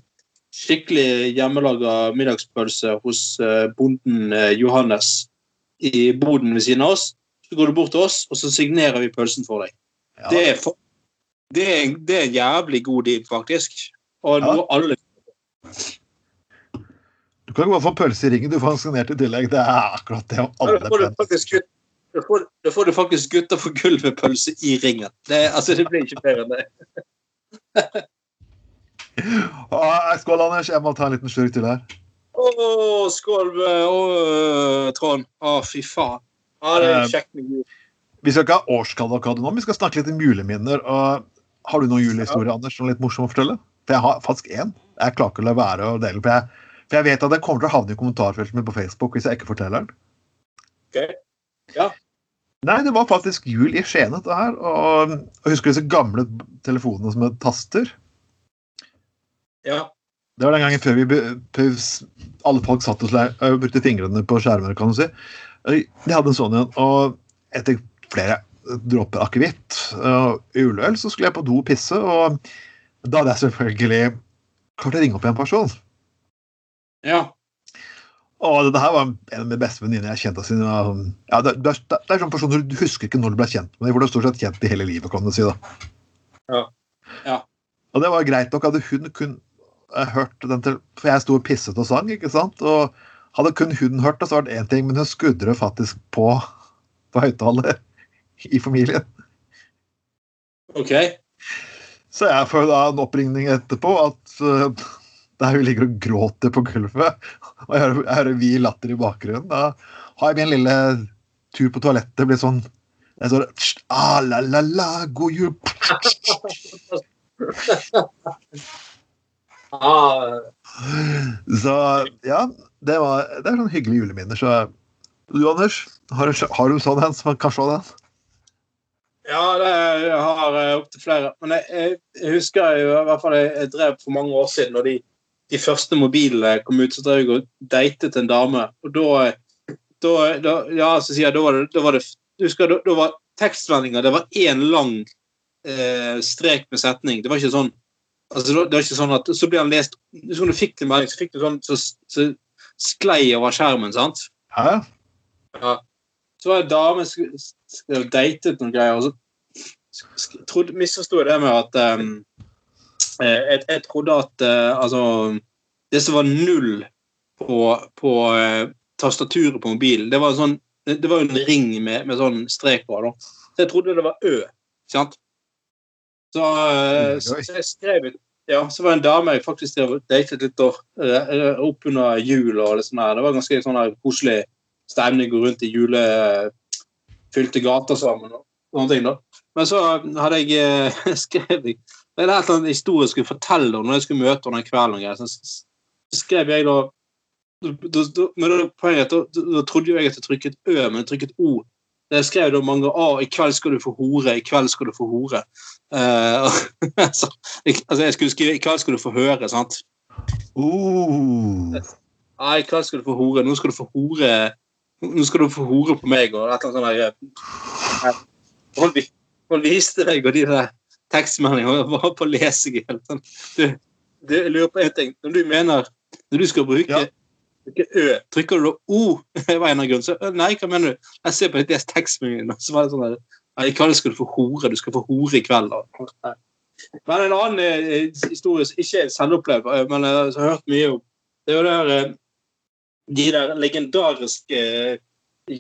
skikkelig hjemmelaga middagspølse hos uh, bonden uh, Johannes i boden ved siden av oss. Så går du bort til oss, og så signerer vi pølsen for deg. Ja. Det, er for, det, er, det er en jævlig god deal, faktisk. Og Ja. noe alle Du kan ikke bare få pølse i ringen, du får signert i tillegg. Det er akkurat det Ja, Da får du faktisk, da får, da får du faktisk gutter for gulvet-pølse i ringen. Det, altså, det blir ikke bedre enn det. Ah, Skål, Anders. Jeg må ta en liten slurk til her. Å, skål, oh, Trond. Å, fy faen. Ah, det Eh, er kjekt med jul. Vi skal ikke ha årskavalkade nå, men vi skal snakke litt om juleminner. Og har du noen julehistorie, Anders, som er litt morsom å fortelle? For jeg har faktisk én. Jeg klarer ikke å la være å dele. For jeg, for jeg vet at den kommer til å havne i kommentarfeltet mitt på Facebook hvis jeg ikke forteller den. Ok. Nei, det var faktisk jul i Skien, dette her. Og, og husker du disse gamle telefonene som het taster? Ja. Det var den gangen før vi alle folk satt og sle- og brukte fingrene på skjermer, kan du si. De hadde en sånn en, og etter flere dråper akevitt og juleøl, så skulle jeg på do og pisse, og da hadde jeg selvfølgelig klart å ringe opp en person. ja. Og dette her var en av mine beste venninner jeg kjente siden sånn- ja, det, det, er, det er sånn personer du husker ikke når du ble kjent med dem, for du er stort sett kjent i hele livet, kan du si. da. Ja. Ja. Og det var greit nok, hadde hun kun hørt den til For jeg sto og pisset og sang, ikke sant? Og hadde kun hun hørt det, så var det én ting, men hun skudde faktisk på på høyttaler i familien. OK. Så jeg får da en oppringning etterpå at uh, der hun ligger og gråter på gulvet, og jeg hører, jeg hører vi latter i bakgrunnen. Da har jeg min lille tur på toalettet blitt sånn jeg står ah, la, la, la, god jul Så ja, det, var, det er sånn hyggelige juleminner. Så du, Anders, har du, har du sånn en som kan se den? ja, det jeg har jeg opptil flere. Men jeg, jeg, husker jo i hvert fall jeg, drev for mange år siden, når de, de første mobilene kom ut, så drev jeg og datet en dame. Og da, da, da Ja, så sier jeg, da var det, da var det du da, da var var én lang eh, strek med setning. Det var ikke sånn altså, det var- ikke sånn at Så ble han lest Så du fikk en melding, så fikk du sånn så, så sklei over skjermen, sant? Hæ? Så var det en dame som datet noen greier, og så misforsto jeg det med at eh, jeg, jeg trodde at uh, altså Det som var null på, på uh, tastaturet på mobilen, det var, sånn, det, var en ring med, med sånn strek på. Da. Så jeg trodde det var Ø. Sant? Så, eh, så, jeg skrev ut ja, så var det en dame jeg faktisk datet litt eh, opp under jul. og sånn her. det var ganske sånn her koselig stemning, gå rundt i julefylte gater sammen og sånne ting. da. Men så hadde jeg eh, skrevet Det er et eller annet historie jeg skulle fortelle når jeg skulle møte henne den kvelden. Så skrev jeg da da- da- da- da, trodde jeg at jeg trykket Ø, men jeg trykket O. Jeg skrev da mange A. i kveld skal du få hore, i kveld skal du få hore. Uh, altså jeg skulle skrive 'i kveld skal du få høre', sant? Uh. Nei, i kveld skal du få hore. Nå skal du få hore Nå skal du få hore på meg og et eller annet sånt. eh, Han han viste meg og de der tekstmeldingene og jeg var på lesing. Du, du, jeg lurer på en ting. Når du mener Når du skal bruke, Ja. Bruke Ø, trykker du da O? Det var en av grunnene. Så, Nei, hva mener du? Jeg ser på deres tekstmelding, og så var det sånn der, Nei, I kveld skal du få hore. Du skal få hore i kveld. da. Men en annen eh, historie som ikke er selvopplevd, eh, men jeg har hørt mye om, det er jo det her eh, de der legendariske eh,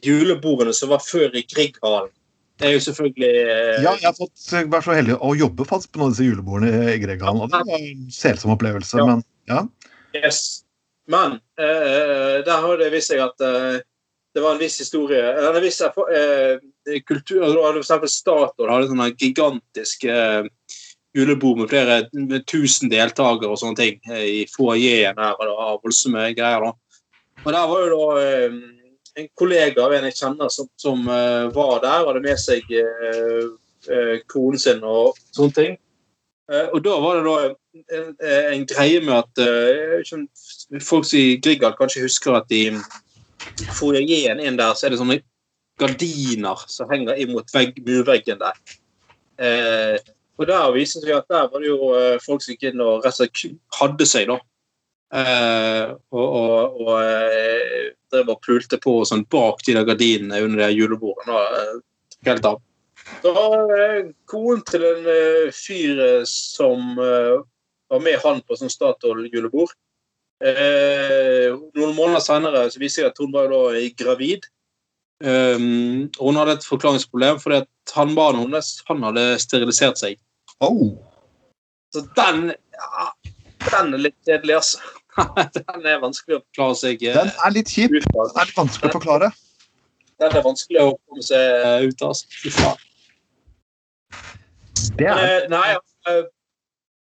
julebordene som var før i Grieghallen. Det er jo selvfølgelig eh, Ja, jeg har fått eh, vært så heldig å jobbe fast på noen av disse julebordene i Grieghallen. det var en selsom opplevelse. Ja. Men Yes. Men eh, der har det vist seg at eh, det var en viss historie en viss eh, kultur, For eksempel Statoil hadde sånne gigantiske eh, julebord med flere med tusen deltakere og sånne ting eh, i foajeen her. og det var voldsomme greier da. Og der var jo da eh, en kollega av en jeg kjenner som, som eh, var der, hadde med seg eh, eh, konen sin og sånne ting. Eh, og da var det da en, en greie med at eh, folk i Grieghallen kanskje husker at i foajeen inn der så er det sånne gardiner som henger inn mot vegg, murveggen der. Eh, og der viser det seg at der var det jo eh, folk som gikk inn og rett og slett hadde seg, da. Eh, og og, og eh, drev og pulte på sånn bak de der gardinene under det julebordet. Da, helt av. Da eh, konen til en eh, fyr som var med han på sånn Statoil-julebord. Noen måneder senere så viser det at hun var da gravid. Um, hun hadde et forklaringsproblem fordi at han barnet hennes han hadde sterilisert seg. Oh. Så den ja, den er litt kjedelig, altså. den er vanskelig å forklare seg Den er litt kjip. Den er litt vanskelig å forklare. Den er vanskelig å komme seg ut av. Altså. Det er Men, Nei,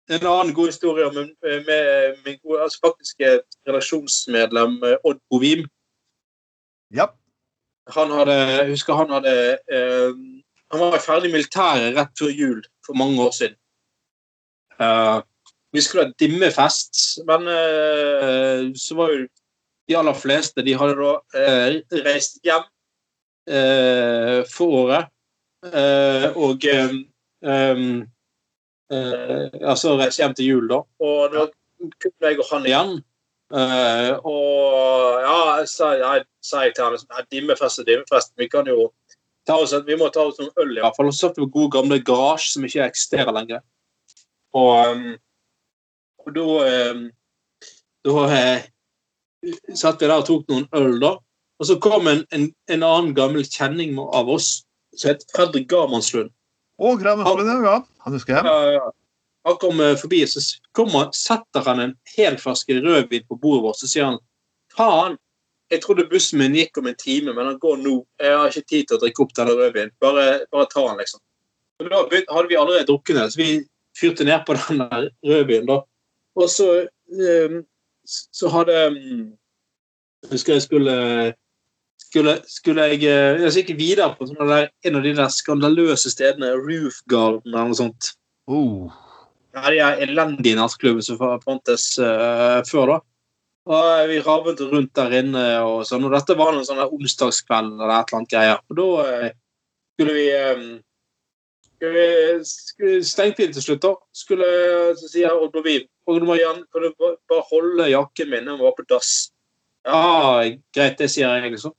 en annen god historie med, med min gode, altså faktisk redaksjonsmedlem Odd Bovim. Ja han hadde, jeg husker han hadde eh, Han var ferdig i militæret rett før jul for mange år siden. Uh, vi skulle ha dimmefest, men uh, så var jo de aller fleste De hadde da uh, reist hjem for året. og um, altså reist hjem til jul, da. Og da kunne jeg og han igjen. Uh, og ja, sa, jeg, sa jeg til han liksom, dimmefest og dimmefest. Vi kan jo ta oss, vi må ta oss noen øl, i hvert fall. Og så satt vi på god gamle garasje som ikke eksisterer lenger. Og, um, og da um, Da satt vi der og tok noen øl, da. Og så kom en, en, en annen gammel kjenning av oss som het Fredrik Garmannslund. Å, Garmannslund, ja. Han husker jeg. Ja, ja. Han kommer forbi, så kommer, setter han en hel flaske rødvin på bordet vårt. Så sier han faen, jeg trodde bussen min gikk om en time, men han går nå. Jeg har ikke tid til å drikke opp denne rødvinen. Bare, bare ta den, liksom. Og da hadde vi allerede drukket den, så vi fyrte ned på den rødvinen. da. Og så, um, så hadde Jeg Husker jeg skulle skulle, skulle jeg, eh, jeg gikk videre på der, en av de der skandaløse stedene, Roof Garden eller noe sånt. Oh ja, de elendige nattklubbene som fantes uh, før. da. Og Vi ravet rundt der inne, og sånn, og dette var en sånn onsdagskveld eller et eller annet greier. Og da uh, skulle vi um, skulle vi stengte inn til slutt, da. Skulle, så sier Odd Bovin kan du bare holde jakken min når jeg var på dass? Ja, greit, det sier jeg, liksom.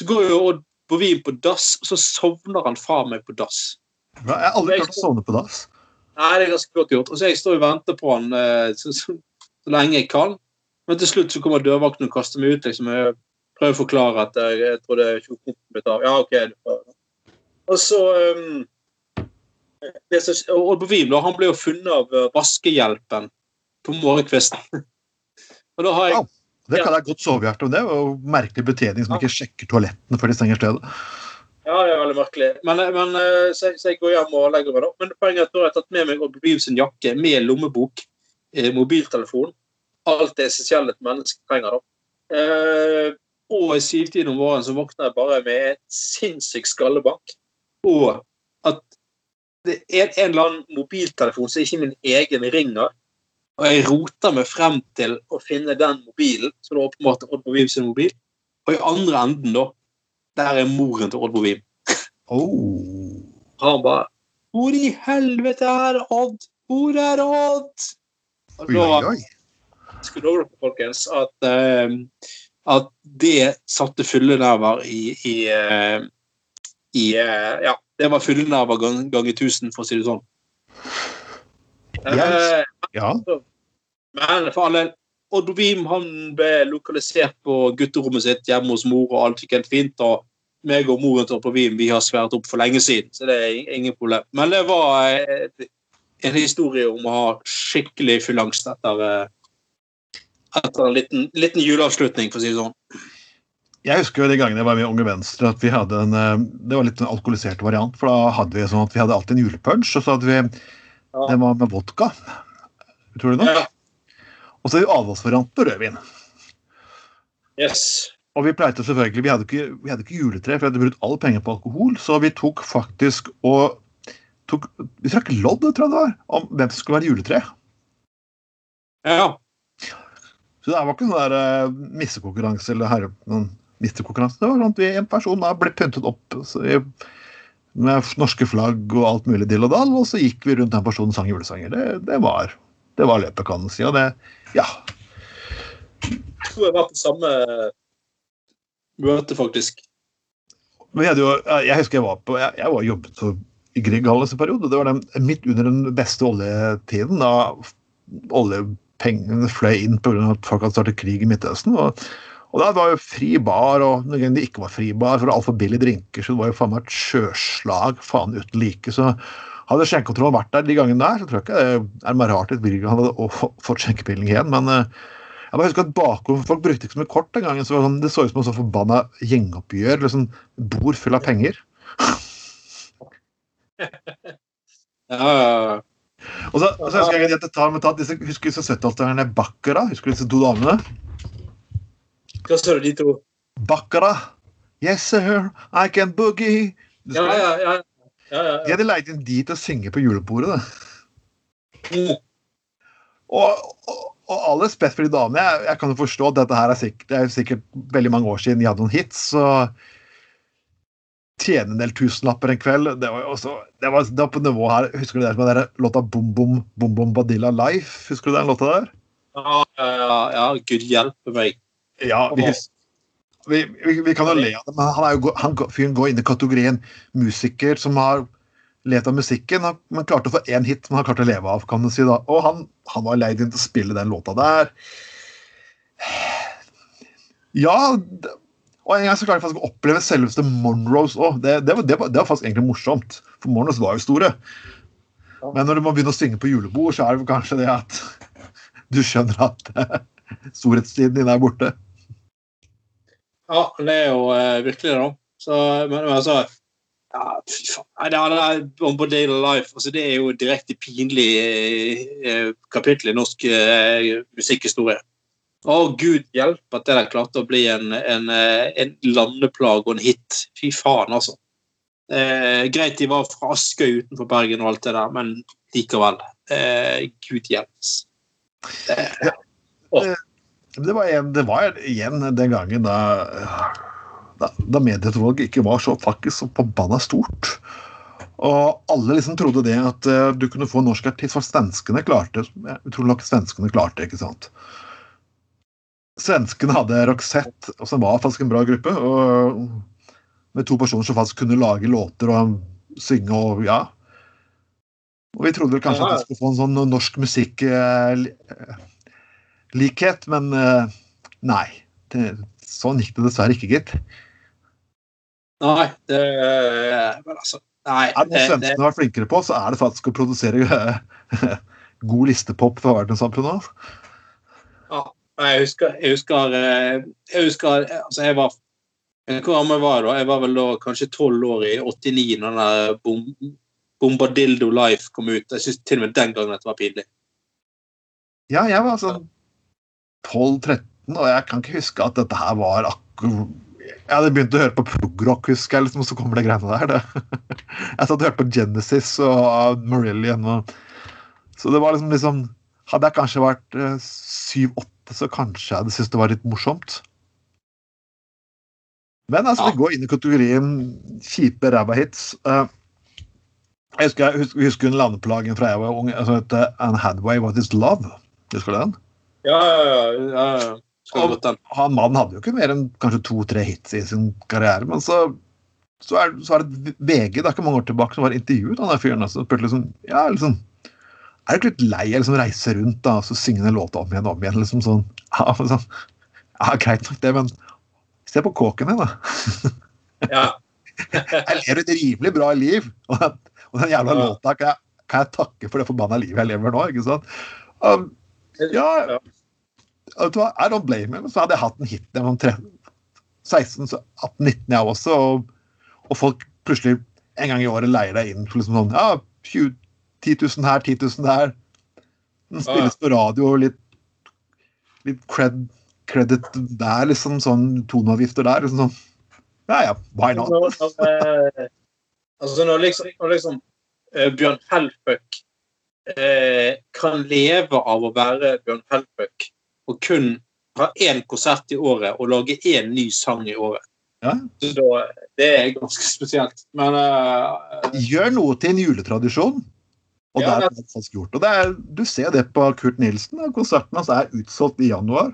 Så går jo Odd Bovin på dass, og så sovner han fra meg på dass. Jeg har aldri klart å sovne på dass. Nei, det er ganske godt gjort. Og så Jeg står og venter på han eh, så, så, så, lenge jeg kan. Men til slutt så kommer dørvakten og kaster meg ut. liksom. Jeg prøver å forklare at jeg, jeg tror det er tjukkoppen mitt av. Ja, ok. Og så um, det som, og på Vim, da, Han ble jo funnet av uh, vaskehjelpen på morgenkvisten. og da har jeg... Det kan jeg godt sovehjerte. Det er jo merkelig betjening som ikke sjekker toalettene før de stenger stedet. Ja, det er veldig merkelig. Men, men eh, så, så, jeg går hjem og legger meg, da. Men poenget er at jeg har tatt med meg Obliv sin jakke med lommebok, eh, mobiltelefon. Alt det essensielle et menneske trenger. da. Eh, og i syvtiden om våren så våkner jeg bare med et sinnssykt skallebank. Og at det er en eller annen mobiltelefon som ikke min egen ringer. Og jeg roter meg frem til å finne den mobilen, som er åpenbart Odd Bovim sin mobil. Og i andre enden, da, der er moren til Odd Bovim. Oh. Han bare Hvor i helvete er Odd? Hvor er Odd? Og da oi, oi. skulle dere, folkens, at, uh, at det satte fyllenerver i, i, uh, i uh, Ja, det var fyllenerver ganger gang 1000, for å si det sånn. Yes. Ja. Men for alle Odd han ble lokalisert på gutterommet sitt hjemme hos mor, og alt gikk helt fint. og meg og moren til Odd vi har svært opp for lenge siden, så det er ingen problem. Men det var eh, en historie om å ha skikkelig fyllangst etter, eh, etter en liten, liten juleavslutning, for å si det sånn. Jeg husker jo de gangene jeg var med Unge Venstre, at vi hadde en eh, Det var litt en alkoholisert variant. For da hadde vi sånn at vi hadde alltid en julepunch, og så hadde vi. Den var med vodka. Tror du det? Ja. Og så er vi avholdsvariant på rødvin. Yes. Og vi pleide selvfølgelig, vi hadde, ikke, vi hadde ikke juletre, for vi hadde brukt alle penger på alkohol, så vi tok faktisk og tok, Vi trakk lodd, tror jeg det var, om hvem som skulle være juletre. Ja. Så det var ikke noen der uh, missekonkurranse eller herre, noen misterkonkurranse. Det var sånn at vi, en person da ble pyntet opp så, vi- med norske flagg og alt mulig dill og dall, og så gikk vi rundt den personen og sang julesanger. Det, det, var, det var løpet, kan man si. Og det, ja. Jeg tror jeg var på samme møte, faktisk. Jo, jeg husker jeg var på, jeg, jeg var jobbet for i Grieghallen en periode. Det var den, midt under den beste oljetiden, da oljepengene fløy inn pga. at folk hadde startet krig i Midtøsten. Og, og da var jo fri bar, og noen ganger det ikke var fri bar, for altfor billige drinker, så det var jo faen meg et sjøslag faen uten like. Så hadde skjenkekontrollen vært der de gangene der, så tror jeg ikke det er mer rart at Birger hadde fått skjenkepilling igjen. men eh, jeg bare husker at bakom, Folk brukte ikke så mye kort den gangen. så Det, var sånn, det så ut som en sånn forbanna gjengoppgjør. liksom Bord full av penger. Ja. Og så, så husker jeg at jeg tar tar disse, Husker disse 70-tallerne Bakkara? Husker du disse to damene? Hva sa du, de to? Bakkara. Yes, sir, I can boogie. Ja, ja, ja. ja, ja, De hadde leid inn de til å synge på julebordet. Da. Mm. Og, og, og all respekt for de damene. Jeg, jeg kan jo forstå at dette her er sikkert, det er sikkert veldig mange år siden de hadde noen hits. så tjene en del tusenlapper en kveld. Det var også, det var, det var på nivå her. Husker du det med den låta Bom Bom Bom Bom Badilla Life? Husker du den låta der? Ja, ja, ja, ja, gud hjelpe meg. Ja, vi, vi, vi, vi kan jo le av det, men han, er jo, han fyren går inn i kategorien musiker som har levd av musikken, han- men klarte å få én hit man har klart å leve av, kan du si da. Og han, han var leid inn til å spille den låta der. Ja, det, og en gang så klarte jeg faktisk å oppleve selveste Monroes òg. Det, det, var- det, det var faktisk egentlig morsomt, for Monroes var jo store. Men når du må begynne å synge på julebord, så er det kanskje det at du skjønner at storhetstiden din er borte. Ja, det er jo eh, virkelig det, da. Så, men, men altså ja, fy faen. Det, det er Bombadil Life. Altså, det er jo direkte pinlig eh, eh, kapittel i norsk eh, musikkhistorie. Å, gud hjelpe at det der klarte å bli en, en, eh, en landeplag og en hit. Fy faen, altså. Eh, greit de var fra Askøy utenfor Bergen og alt det der, men likevel. Eh, gud hjelpes. Eh, Men Det var, igjen, det var igjen den gangen da, da, da medieutvalget ikke var så faktisk så forbanna stort. Og alle liksom trodde det at eh, du kunne få norsk artist, for svenskene klarte utrolig nok svenskene klarte ikke sant. Svenskene hadde Roxette, som var faktisk en bra gruppe. og Med to personer som faktisk kunne lage låter og synge og ja. Og vi trodde kanskje at vi skulle få en sånn norsk musikklikhet, men eh, nei. Det, sånn gikk det dessverre ikke, gitt. nei, det Men altså Nei. Er det noe svenskene har vært flinkere på, så er det faktisk å produsere eh, god listepop for verdenssamfunnet. Ja, Jeg husker, jeg husker, eh, jeg husker altså jeg var Hvor gammel var jeg da? Jeg var vel da kanskje tolv år i 89 når den bom, Bombadildo Life kom ut. Jeg syns til og med den gangen at det var pinlig. Ja, jeg var sånn 12-13, og jeg kan ikke huske at dette her var akkurat Jeg hadde begynt å høre på progrock, husker jeg, liksom, og så kommer det greiene der. Det. Jeg satt og hørte på Genesis og Marillion. Og, så det var liksom, liksom Hadde jeg kanskje vært eh, syv-åtte, så kanskje jeg hadde syntes det var litt morsomt. Men altså, Ja. vi går inn i kategorien kjipe ræva hits. Eh, jeg husker, jeg husker, husker en landeplagen fra jeg var ung, som het Anne Hadway, What Is Love? Husker du den? Ja, ja, ja. den. han mannen hadde jo ikke mer enn kanskje to-tre hits i sin karriere, men så, så, er, så er det VG det er ikke mange år tilbake som var intervjuet han der fyren. Altså, spurte liksom, ja, liksom, er du ikke litt lei av liksom, å reise rundt da, og så synge den låta om igjen og om igjen? liksom sånn, ja, sånn, ja, greit nok det, men se på kåken din, da. Ja. Jeg lever et rimelig bra liv, og og den jævla låta kan jeg, kan jeg takke for det forbanna livet jeg lever nå, ikke sant? Um, ja, Ja. vet du hva, I don't blame him. Så hadde jeg hatt en hit sånn 16-18-19 jeg også, og, og, folk plutselig en gang i året leier deg inn for liksom sånn Ja, 20, 10 000 her, 10 000 der. Den spilles på radio og litt, litt cred, credit der, liksom. Sånn toneavgifter der. liksom sånn. Ja ja, why not? Når, når, altså når liksom, når liksom uh, Bjørn Helføk uh, kan leve av å være Bjørn Helføk og kun ha én konsert i året og lage én ny sang i året. Ja. Så det er ganske spesielt. Men uh, Gjør noe til en juletradisjon. Og Ja, det er faktisk gjort. Og det er, du ser det på Kurt Nilsen. Konserten hans er utsolgt i januar.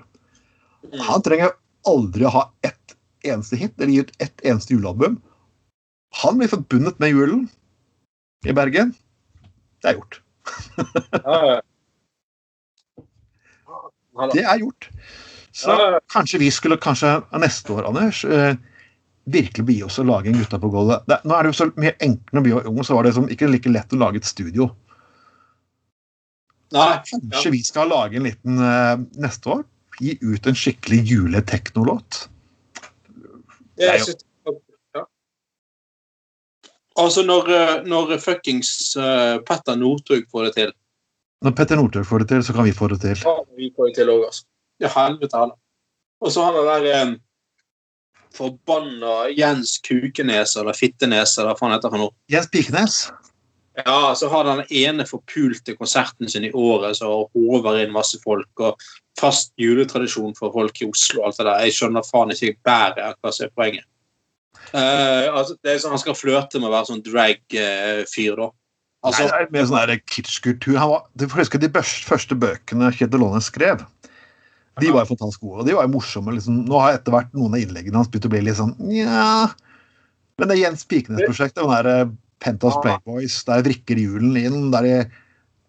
mm. Han trenger aldri å ha ett eneste hit eller gi ut ett eneste julealbum. Han blir forbundet med julen i Bergen. Det er gjort. ja, ja. Det er gjort. Så Ja. kanskje vi skulle kanskje neste år, Anders, eh, virkelig bli oss å lage en Gutta på gulvet. Nå er det jo så mye enklere når vi var unge, så var det som ikke like lett å lage et studio. Nei. Kanskje vi skal lage en liten eh, neste år? Gi ut en skikkelig juleteknolåt? Ja. Altså, når, eh, når fuckings uh, Petter Northug får det til Når Petter Northug får det til, så kan vi få det til. Ja, vi får det til òg, altså. Ja, helvete heller. Og så han der eh, forbanna Jens Kukenes eller Fittenes eller hva faen heter han nå. Jens Pikenes. Ja, så har den ene forpulte konserten sin i året så håver inn masse folk, og fast juletradisjon for folk i Oslo og alt det der. Jeg skjønner faen ikke bedre hva som er poenget. Eh, altså, det er sånn Han skal flørte med å være sånn drag-fyr, da. Altså, Nei, er sånn kitschkultur. Han var- Du får huske de første bøkene Kjetil Aanes skrev. De var fantastisk gode, og de var morsomme. Liksom. Nå har etter hvert noen av innleggene hans begynt å bli litt sånn nja Men det Jens Pikenes-prosjektet, den der Pentas Playboys, der vrikker julen inn, der de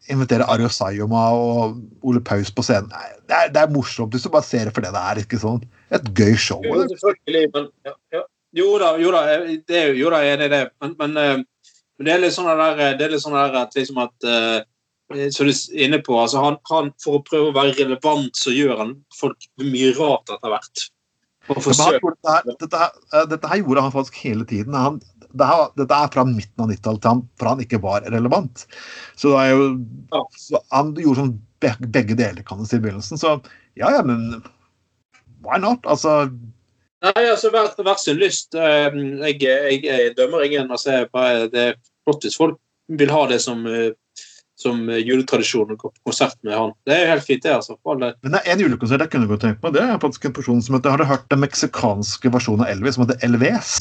inviterer Arjo Sayoma og Ole Paus på scenen Nei, det, er, det er morsomt hvis du bare ser det for det det er. ikke sånn Et gøy show. Jo, selvfølgelig, men ja, ja. Jo da, jo da, det, er jo- jo da, er enig i det. Men, men, eh, men det er litt sånn der, det er litt sånn der at liksom at uh, Som du er inne på, altså han, han, For å prøve å være relevant, så gjør han folk mye rart etter hvert. Dette, her, dette, her, eh, dette her gjorde han faktisk hele tiden. Han, det her, dette er fra midten av 90-tallet til han, ikke var relevant. Så det jo Ja. så Han gjorde sånn be- begge deler, kan du si, i begynnelsen. Så ja, ja, men why not? Altså, Nei, altså, hver, hver sin lyst. Eh, Jeg, jeg, jeg dømmer ingen. altså, jeg bare, Det er flott hvis folk vil ha det som, eh, som juletradisjon og konsert med han. Det er jo helt fint, det. altså. Men det er en julekonsert jeg kunne godt tenkt meg. Det er faktisk en person som heter Har du hørt den meksikanske versjonen av Elvis som heter Elves?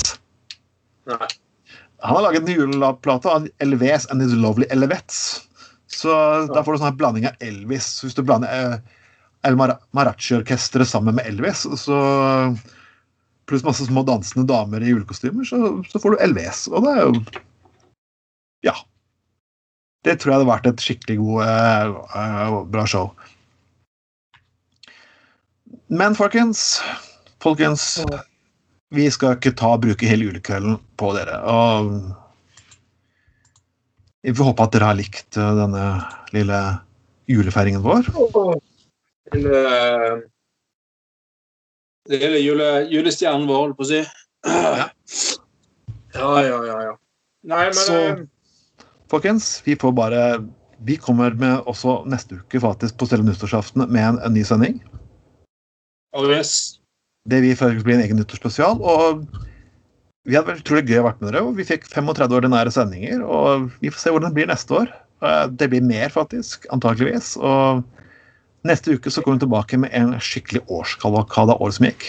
Nei. Han har laget en juleplate av Elves and His Lovely Elevets. Så da får du sånn her blanding av Elvis. Hvis du blander eh, El Mar Marachi-orkesteret sammen med Elvis, så pluss masse små dansende damer i julekostymer, så, så får du LVS. Og det er jo Ja. Det tror jeg hadde vært et skikkelig god, uh, bra show. Men folkens Folkens, vi skal ikke ta og bruke hele julekvelden på dere. Og vi får håpe at dere har likt eh, denne lille julefeiringen vår. Lille, er jule, julestjernen vår, holdt på å si. Ja. Ja, ja, ja. ja. Nei, men Så- eh, Folkens, vi får bare Vi kommer med også neste uke faktisk på selve nyttårsaften med en, en ny sending. oh, yes. Det vil faktisk bli en egen nyttårsspesial. Og vi hadde utrolig gøy å vært med dere. og Vi fikk 35 ordinære sendinger, og vi får se hvordan det blir neste år. Eh, Det blir mer, faktisk. Antakeligvis. Og neste uke så kommer vi tilbake med en skikkelig årskavalkade av året som gikk.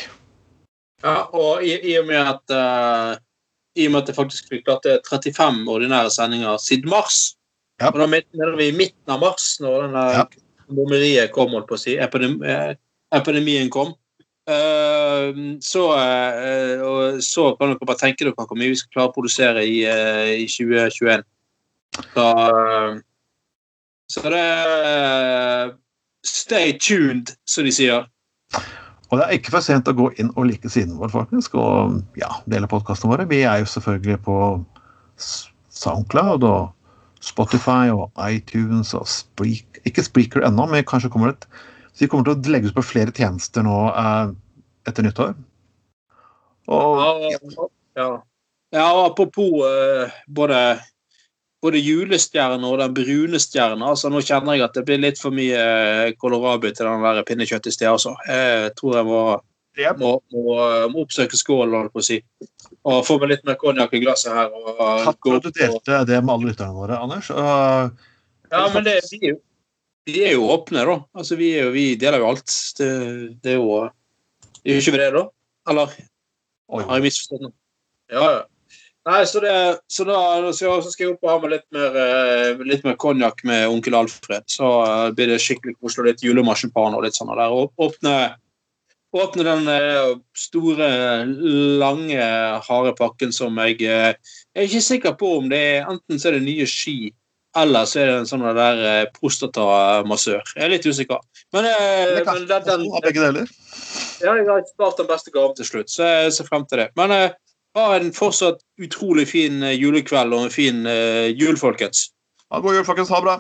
Ja, og i, i og med at uh, i og med at det faktisk blir klart det er 35 ordinære sendinger siden mars, Ja. og da mener vi i midten av mars, når denne Ja. bomberiet kom, holdt på å si, epidem, eh, epidemien kom, Uh, så, uh, så kan dere bare tenke dere hvor mye vi skal klare å produsere i, i 2021. Så, så det Stay tuned, som de sier. Og det er ikke for sent å gå inn og like siden vår, faktisk, og ja, dele podkastene våre. Vi er jo selvfølgelig på Soundcloud og Spotify og iTunes og Spreak, Ikke Spreaker ennå, men kanskje kommer det Så vi kommer til å legge ut på flere tjenester nå eh, etter nyttår. Og, Ja, ja. ja apropos eh, både, både julestjerne og den brune stjerna. Altså, nå kjenner jeg at det blir litt for mye eh, kålrabi til den der pinnekjøttet i sted. Altså. Jeg tror jeg må, må, må, må oppsøke skål, holdt på å si. Og få meg litt mer konjakk i glasset her. Og, Takk for at du delte det med alle lytterne våre, Anders. Og, Ja, men det, vi, er jo, vi er jo åpne, da. Altså, vi, jo, vi deler jo alt. Det, det er jo Gjør ikke vi det, da? Eller oi, har jeg misforstått noe? Ja, ja. Nei, så, det, så da så, skal jeg opp og ha meg litt mer, eh, litt mer konjakk med onkel Alfred. Så eh, blir det skikkelig koselig. Litt julemarsipan og litt sånn der. Og åpne, åpne den eh, store, lange, harde pakken som jeg Jeg er ikke sikker på om det er Enten så er det nye ski, eller så er det en sånn der eh, prostatamassør. Jeg er litt usikker. Men, eh, men den, den, den, begge deler. ja, jeg har spart den beste gaven til slutt, så jeg ser frem til det. Men eh, ha en fortsatt utrolig fin eh, julekveld og en fin eh, jul, folkens. Ha en god jul, folkens. Ha det bra.